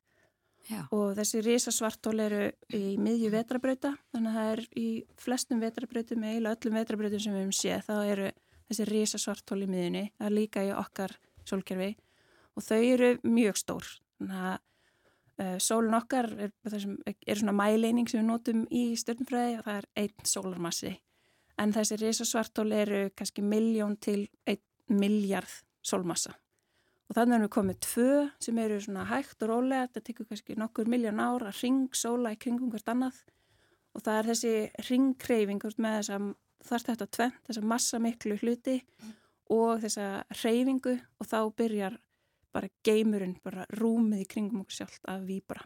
Já. og þessi risasvartól eru í miðju vetrabrauta þannig að það er í flestum vetrabrautum eða öllum vetrabrautum sem við hefum séð þá eru þessi risasvartól í miðjunni það er líka í okkar sólkerfi. Og þau eru mjög stór þannig að uh, sólun okkar er, er svona mæleining sem við notum í stjórnfræði og það er einn sólarmassi en þessi risasvartól eru kannski miljón til einn miljard sólmassa. Og þannig erum við komið tvö sem eru svona hægt og rólega, þetta tekur kannski nokkur miljón ár að ringsóla í kringum hvert annað. Og það er þessi ringkreyfing með þess að þarf þetta tvent, þess að massa miklu hluti mm. og þessa hreyfingu. Og þá byrjar bara geimurinn, bara rúmið í kringum okkur sjálft að výbra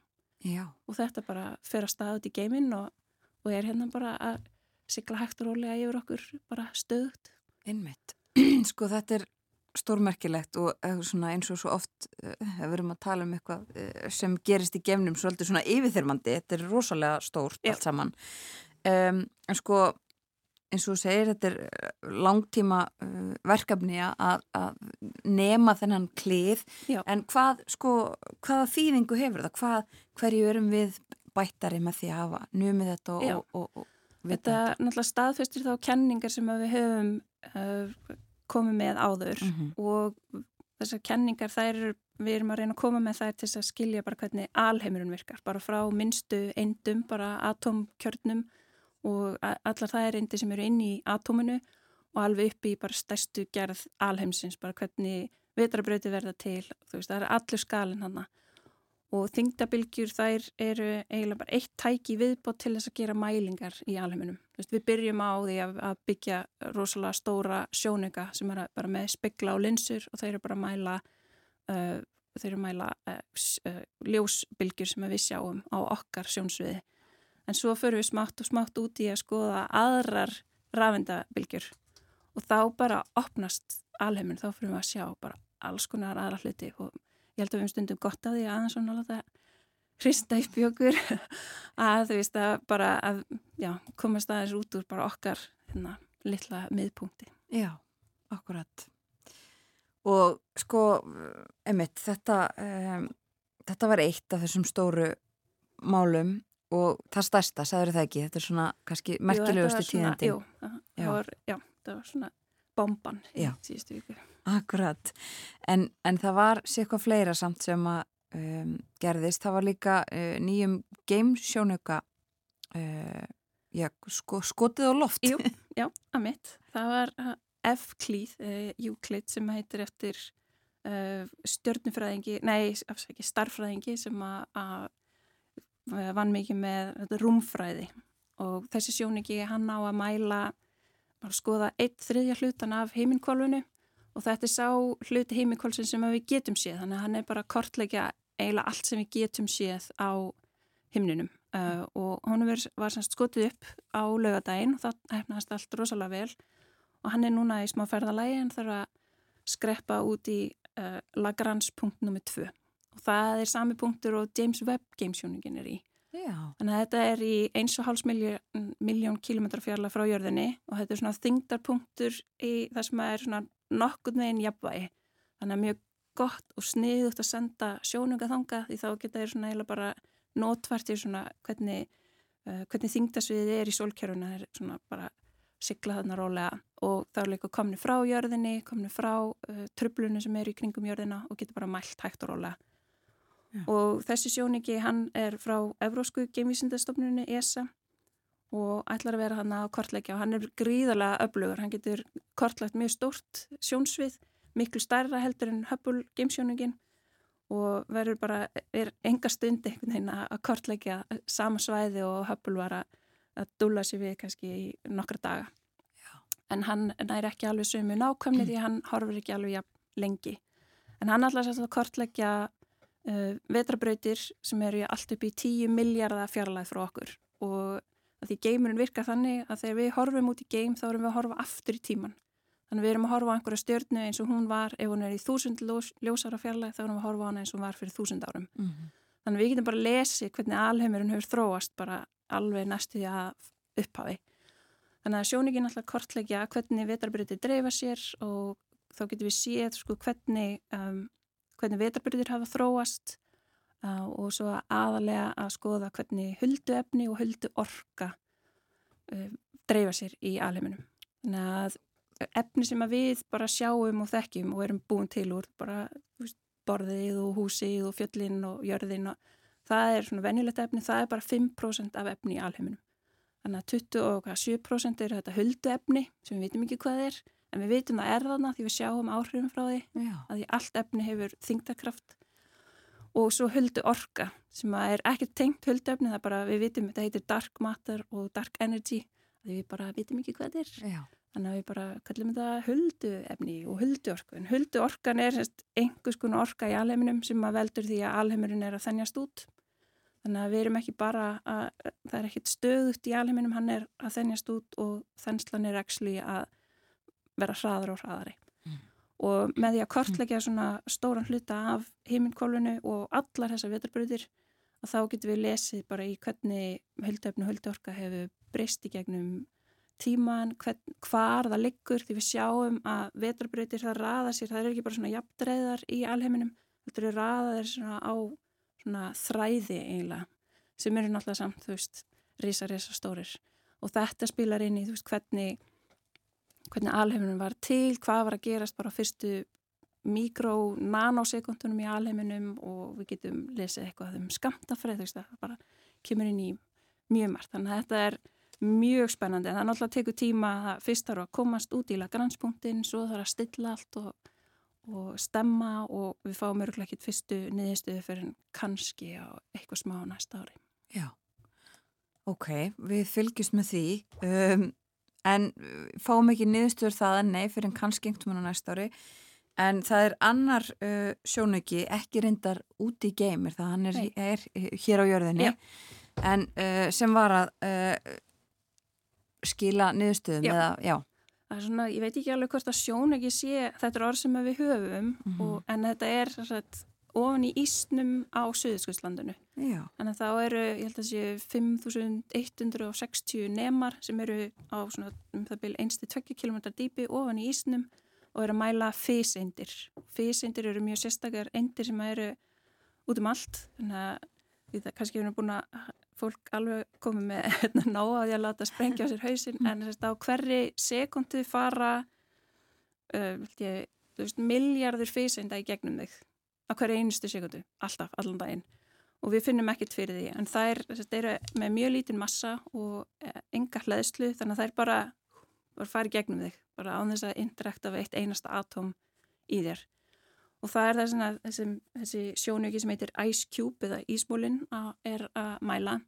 og þetta bara fer að staða út í geiminn og, og er hérna bara að sigla hægt og rólega yfir okkur bara stöðut. Einmitt. sko þetta er stórmerkilegt og eh, eins og svo oft uh, við erum að tala um eitthvað uh, sem gerist í gefnum svolítið svona yfirþyrmandi þetta er rosalega stórt Já. allt saman um, en sko eins og þú segir þetta er langtíma uh, verkefni að, að nema þennan klið Já. en hvað sko hvaða þýðingu hefur það hvað, hverju erum við bættari með því að hafa numið þetta og, og, og, og Þetta náttúrulega staðfestir þá kenningar sem við höfum komið með áður mm -hmm. og þessar kenningar þær, við erum að reyna að koma með þær til að skilja bara hvernig alheimurinn virkar, bara frá minnstu eindum, bara atomkjörnum og allar það er eindi sem eru inn í atominu og alveg upp í bara stærstu gerð alheimsins, bara hvernig vetrabröti verða til, þú veist, það er allur skalin hann að og þingdabilgjur þær eru eiginlega bara eitt tæki viðbót til þess að gera mælingar í alheiminum. Við byrjum á því að, byggja rosalega stóra sjónega sem er bara með spegla og linsur og þeir eru bara að mæla, uh, að mæla uh, uh, ljósbilgjur sem við sjáum á okkar sjónsviði. En svo förum við smátt og smátt út í að skoða aðrar rafendabilgjur og þá bara opnast alheimin, þá fyrir við að sjá bara alls konar aðra hluti og ég held að við um stundum gott á því aðeins svona láta hrista í okkur að þú veist að bara að já, komast aðeins út úr bara okkar hérna, litla miðpunkti. Já, akkurat. Og sko, emitt, þetta, um, þetta var eitt af þessum stóru málum og það stærsta, sagður það ekki? Þetta er svona kannski merkilegustu tíðandi. Jú, það var, já, það var svona bomban í síðustu viku. Akkurat, en, en það var sér eitthvað fleira samt sem að um, gerðist, það var líka uh, nýjum gamesjónuka uh, já, sko, skotið á loft. Jú, já, að mitt. Það var uh, F-klíð, uh, Euclid sem heitir eftir uh, stjörnufræðingi, nei, afsaki, starfræðingi sem að vann mikið með rúmfræði og þessi sjóningi hann á að mæla bara skoða eitt þriðja hlutan af heiminkólfinu og þetta er sá hluti heiminkólfin sem við getum séð. Þannig að hann er bara að kortleggja eiginlega allt sem við getum séð á himninum. Uh, og hún var, semst skotið upp á lögadaginn og það hefnast allt rosalega vel. Og hann er núna í smá ferðalægi en þarf að skreppa út í uh, Lagrange punkt nummið 2 og það er sami punktur og James Webb gamesjóningin er í Já. Þannig að þetta er í 1,5 miljón, miljón kilometra fjarlag frá jörðinni og þetta er svona þingdarpunktur í það sem er svona nokkur meginn jafnvægi. Þannig að mjög gott og sniðugt að senda sjónunga þanga því þá geta þeir svona eiginlega bara nótvært í svona hvernig, uh, hvernig þingdarsviðið er í sólkjöruna. Það er svona bara sigla þarna rólega og þá er líka komni frá jörðinni, komni frá uh, trublunum sem er í kringum jörðina og geta bara mælt hægt og rólega. Já. og þessi sjóningi hann er frá Evrósku geimvísindastofnunni ESA og ætlar að vera hann að kortleggja og hann er gríðarlega öflugur, hann getur kortlegt mjög stórt sjónsvið miklu stærra heldur en Hubble geimsjóningin og verður bara er enga stund einhvern veginn að kortleggja sama svæði og Hubble var að, dúla sér við kannski í nokkra daga Já. en hann næri ekki alveg sömu nákvæmni því hann horfur ekki alveg lengi en hann ætlar að kortleggja uh, vetrabrautir sem eru allt upp í 10 miljardar fjarlæð frá okkur og því geimurinn virkar þannig að þegar við horfum út í geim þá erum við að horfa aftur í tíman. Þannig við erum að horfa á einhverja stjörnu eins og hún var, ef hún er í þúsund ljósara fjarlæð þá erum við að horfa á hana eins og hún var fyrir þúsund árum. Mm -hmm. Þannig við getum bara að lesi hvernig alheimurinn hefur þróast bara alveg næstu því að upphafi. Þannig að sjóningin alltaf kortleggja hvernig vetrabrautir dreifa sér og þá getum við séð sko, hvernig um, hvernig vetabyrðir hafa þróast uh, og svo aðalega að skoða hvernig hulduefni og huldu orka uh, dreifa sér í alheiminum. Þannig að efni sem að við bara sjáum og þekkjum og erum búin til úr bara veist, borðið og húsið og fjöllin og jörðin og það er svona venjulegt efni, það er bara 5% af efni í alheiminum. Þannig að 27% er þetta huldu efni sem við veitum ekki hvað er en við veitum það er þarna því við sjáum áhrifum frá því Já. að því allt efni hefur þingdakraft og svo huldu orka sem er ekki tengt huldu efni það er bara við veitum þetta heitir dark matter og dark energy því við bara veitum ekki hvað þetta er Já. þannig að við bara kallum þetta huldu efni og huldu orku en huldu orkan er einhvers konar orka í alheiminum sem að veldur því að alheimurinn er að þennjast út þannig að við erum ekki bara að það er ekkit stöðut í alheiminum hann er að þennjast út og þennslan er að vera hraðar og hraðari. Mm. og með því að kortleggja svona stóran hluta af heiminkólfinu og allar þessar veturbröðir að þá getum við lesið bara í hvernig höldöfnu höldorka hefur breyst í gegnum tíman, hvern, hvar það liggur því við sjáum að veturbröðir það raða sér, það er ekki bara svona jafndreiðar í alheiminum, þetta eru raðaðir svona á svona þræði eiginlega sem eru náttúrulega samt, þú veist, risa, risa stórir. Og þetta spilar inn í, þú veist, hvernig hvernig alheiminum var til, hvað var að gerast bara fyrstu mikró-nanosekundunum í alheiminum og við getum lesið eitthvað um skamtafræð, það bara kemur inn í mjög margt. Þannig að þetta er mjög spennandi en það er náttúrulega að teku tíma að fyrst þarf að komast út í lagranspunktin, svo þarf að stilla allt og, og stemma og við fáum örgulega ekkit fyrstu niðurstöðu fyrir kannski á eitthvað smá næsta ári. Já, ok, við fylgjumst með því. Um, en uh, fáum ekki niðurstöður það að nei fyrir en kannski einhvern veginn á næsta ári en það er annar uh, sjónauki ekki reyndar úti í geimir það hann er, er hér á jörðinni ja. en uh, sem var að uh, skila niðurstöðum já. Eða, já. Svona, ég veit ekki alveg hvort að sjónauki sé þetta er orð sem við höfum mm -hmm. og, en þetta er sagt, ofan í Ísnum á Suðskjöldslandinu. Þannig að þá eru, ég held að séu 5160 nemar sem eru á svona um það byrju einstu 20 km dýpi ofan í Ísnum og eru að mæla físeindir. Físeindir eru mjög sérstakar eindir sem eru út um allt. Þannig að við kannski erum búin að fólk alveg komið með hérna, ná að því að láta sprengja á sér hausin mm. en þess að á hverri sekundu fara uh, ég, veist, miljardur físeinda í gegnum þig á hverju einustu sekundu, alltaf, allan daginn. Og við finnum ekkert fyrir því en það er, það er með mjög lítinn massa og eh, enga hlæðslu þannig að það er bara að fara í gegnum þig bara án þess að interakta við eitt einasta atóm í þér. Og það er það að þessi, þessi sjónauki sem heitir Ice Cube eða Ísmólinn er að mæla.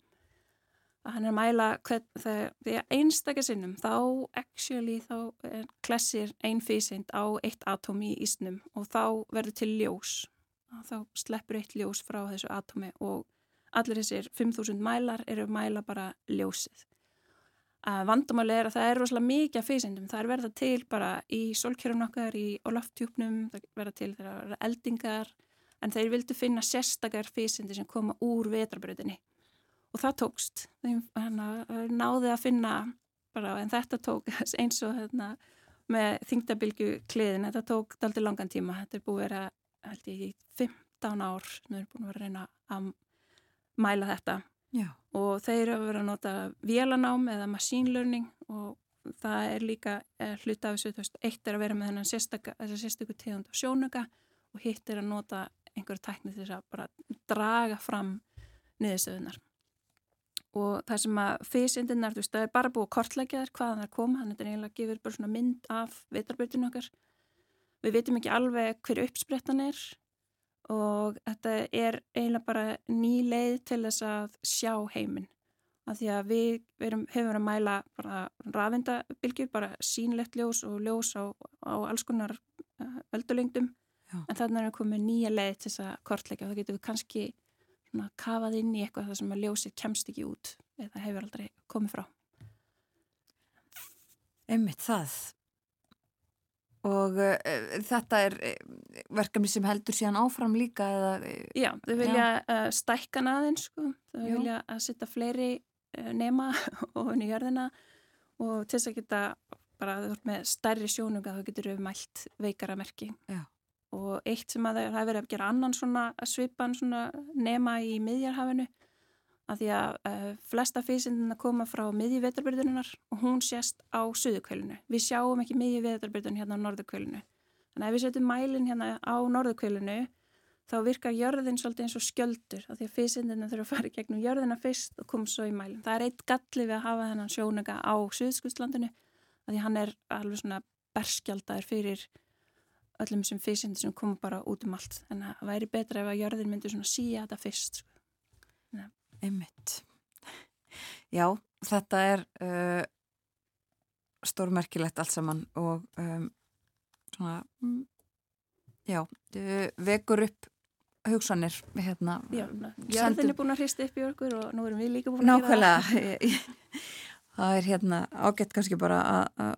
Að hann er að mæla þegar, þegar einstakar sinnum þá actually þá klessir einn físind á eitt atóm í ísnum og þá verður til ljós þá sleppur eitt ljós frá þessu atómi og allir þessir 5000 mælar eru að mæla bara ljósið. Að vandamáli er að það er rosalega mikið af físindum, það er verða til bara í solkjörun okkar, í oloftjúpnum það verða til þeirra eldingar en þeir vildu finna sérstakar físindi sem koma úr vetrabröðinni og það tókst. Þeim hana, náði að finna bara, en þetta tók eins og hérna, með þingdabilgu kliðin þetta tók aldrei langan tíma. Þetta er búið að vera í 15 ár nú er búin að vera að reyna að mæla þetta. Já. og þeir eru að vera að nota vélanám eða machine learning og það er líka er eh, hluta af þessu, þú veist, eitt er að vera með þennan sérstakku tegund á sjónuga og hitt er að nota einhverju tækni þess að bara draga fram niðurstöðunar og það sem að fysindirnar, þú veist, það er bara búið að kortlækja þær hvaðan það er koma, þannig að þetta er eiginlega gefur bara svona mynd af veitarbyrjun okkar við veitum ekki alveg hverju uppsprettan er og þetta er eiginlega bara ný leið til þess að sjá heiminn. Af því að við erum, hefum verið að mæla bara rafindabilgjur, bara sínlegt ljós og ljós á, á alls konar uh, öldulengdum. En þannig er við komið nýja leið til þess að kortleika og þá getum við kannski kafað inn í eitthvað það sem að ljósið kemst ekki út eða hefur aldrei komið frá. Einmitt það og uh, þetta er uh, verkefni sem heldur síðan áfram líka eða, uh, Já, þau vilja stækka naðinn sko, þau Já. vilja að setja fleiri nema og henni jörðina og til þess að geta bara þú ert með stærri sjónunga þá getur við mælt veikara merki Já. og eitt sem að það hefur verið að gera annan svona svipan svona nema í miðjarhafinu að því að uh, flesta físindina koma frá miðjuvetarbyrðunar og hún sést á suðukvölinu. Við sjáum ekki miðjuvetarbyrðun hérna á norðukvölinu. Þannig að ef við setjum mælinn hérna á norðukvölinu þá virkar jörðin svolítið eins og skjöldur af því að físindina þurfa að fara í gegnum jörðina fyrst og koma svo í mælinn. Það er eitt galli við að hafa þennan sjónega á suðskustlandinu að því hann er alveg svona berskjaldar fyrir öllum sem físindir sem koma bara út um allt. En það væri betra ef að jörðin myndi svona síja þetta fyrst. Sko. Einmitt. Já, þetta er uh, stórmerkilegt allt saman og um, svona, mm, já, uh, vekur upp hugsanir hérna. Já, jörðin er búin að hrista upp í okkur og nú erum við líka búin að gera það. Nákvæmlega, það er hérna ágætt kannski bara að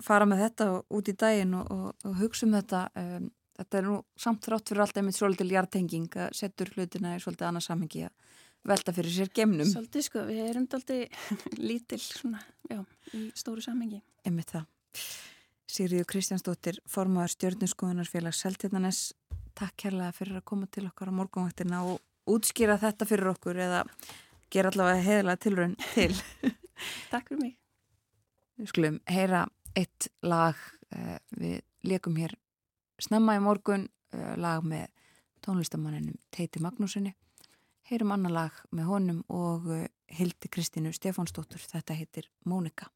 fara með þetta út í daginn og, og, og hugsa um þetta um, þetta er nú samt þrátt fyrir allt einmitt svolítil hjartenging að setja hlutina í svolítið annað samhengi að velta fyrir sér gemnum. Svolítið sko, við erum alltaf lítill svona, já, í stóru samhengi. Emið það. Sigriður Kristjánsdóttir, formadur stjórnusskoðunarfélags Seltjarnanes, takk kærlega fyrir að koma til okkar á morgunvaktina og útskýra þetta fyrir okkur eða gera allavega heðilega tilraun til. takk fyrir mig. Við skulum heyra eitt lag, eh, við leikum hér snemma í morgun, eh, lag með tónlistamanninum Teiti Magnúsinni heyrum annar lag með honum og eh, Hildi Kristínu Stefánsdóttur, þetta heitir Mónika.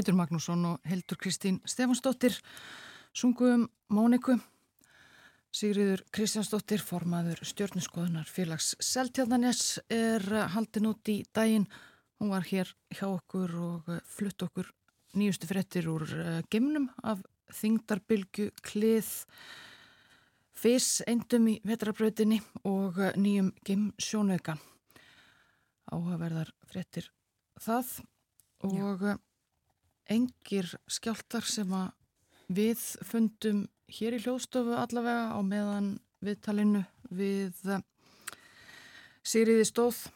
Teitur Magnússon og Hildur Kristín Stefansdóttir sungum Móniku. Sigriður Kristjánsdóttir, formaður stjórniskoðunar félags Seltjarnanes er haldin út í daginn. Hún var hér hjá okkur og flutt okkur nýjustu frettir úr gemnum af þingdarbylgu klið fyrst eindum í vetrabrautinni og nýjum gemsjónauka. Áhugaverðar frettir það og Já engir skjáltar sem að við fundum hér í hljóðstofu allavega á meðan viðtalinu við Sýriði stóð.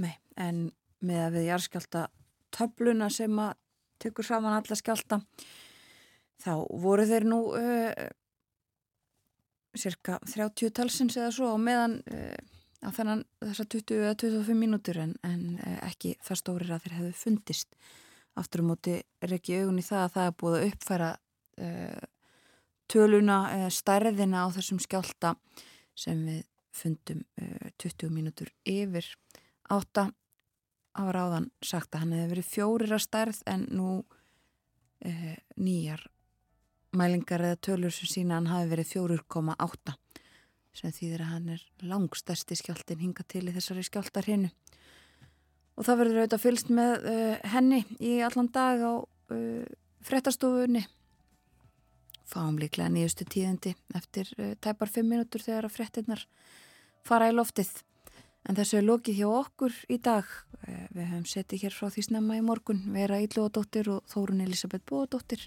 Nei, en með að við jarðskjálta töfluna sem að tekur saman alla skjálta þá voru þeir nú uh, cirka 30 talsins eða svo á meðan uh, á þennan þessar 20-25 mínútur en, en uh, ekki það stórir að þeir hefðu fundist aftur á móti er ekki augun í það að það er búið að uppfæra uh, töluna uh, stærðina á þessum skjálta sem við fundum uh, 20 mínútur yfir átta. Á ráðan sagt að hann hefði verið fjórir að stærð en nú nýjar mælingar eða tölur sem sína hann hafi verið 4,8 sem þýðir að hann er langstæsti skjáltin hinga til í þessari skjáltar hinnu og það verður auðvitað fylst með uh, henni í allan dag á uh, frettastofunni fáum líklega nýjustu tíðandi eftir uh, tæpar 5 minútur þegar að frettinnar fara í loftið. En þessu er lokið hjá okkur í dag. Við höfum setið hér frá því snemma í morgun Vera Íllóðadóttir og Þórun Elisabeth Bóðadóttir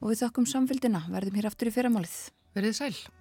og við þakkum samfélgina verðum hér aftur í fyrramálið. Verðið sæl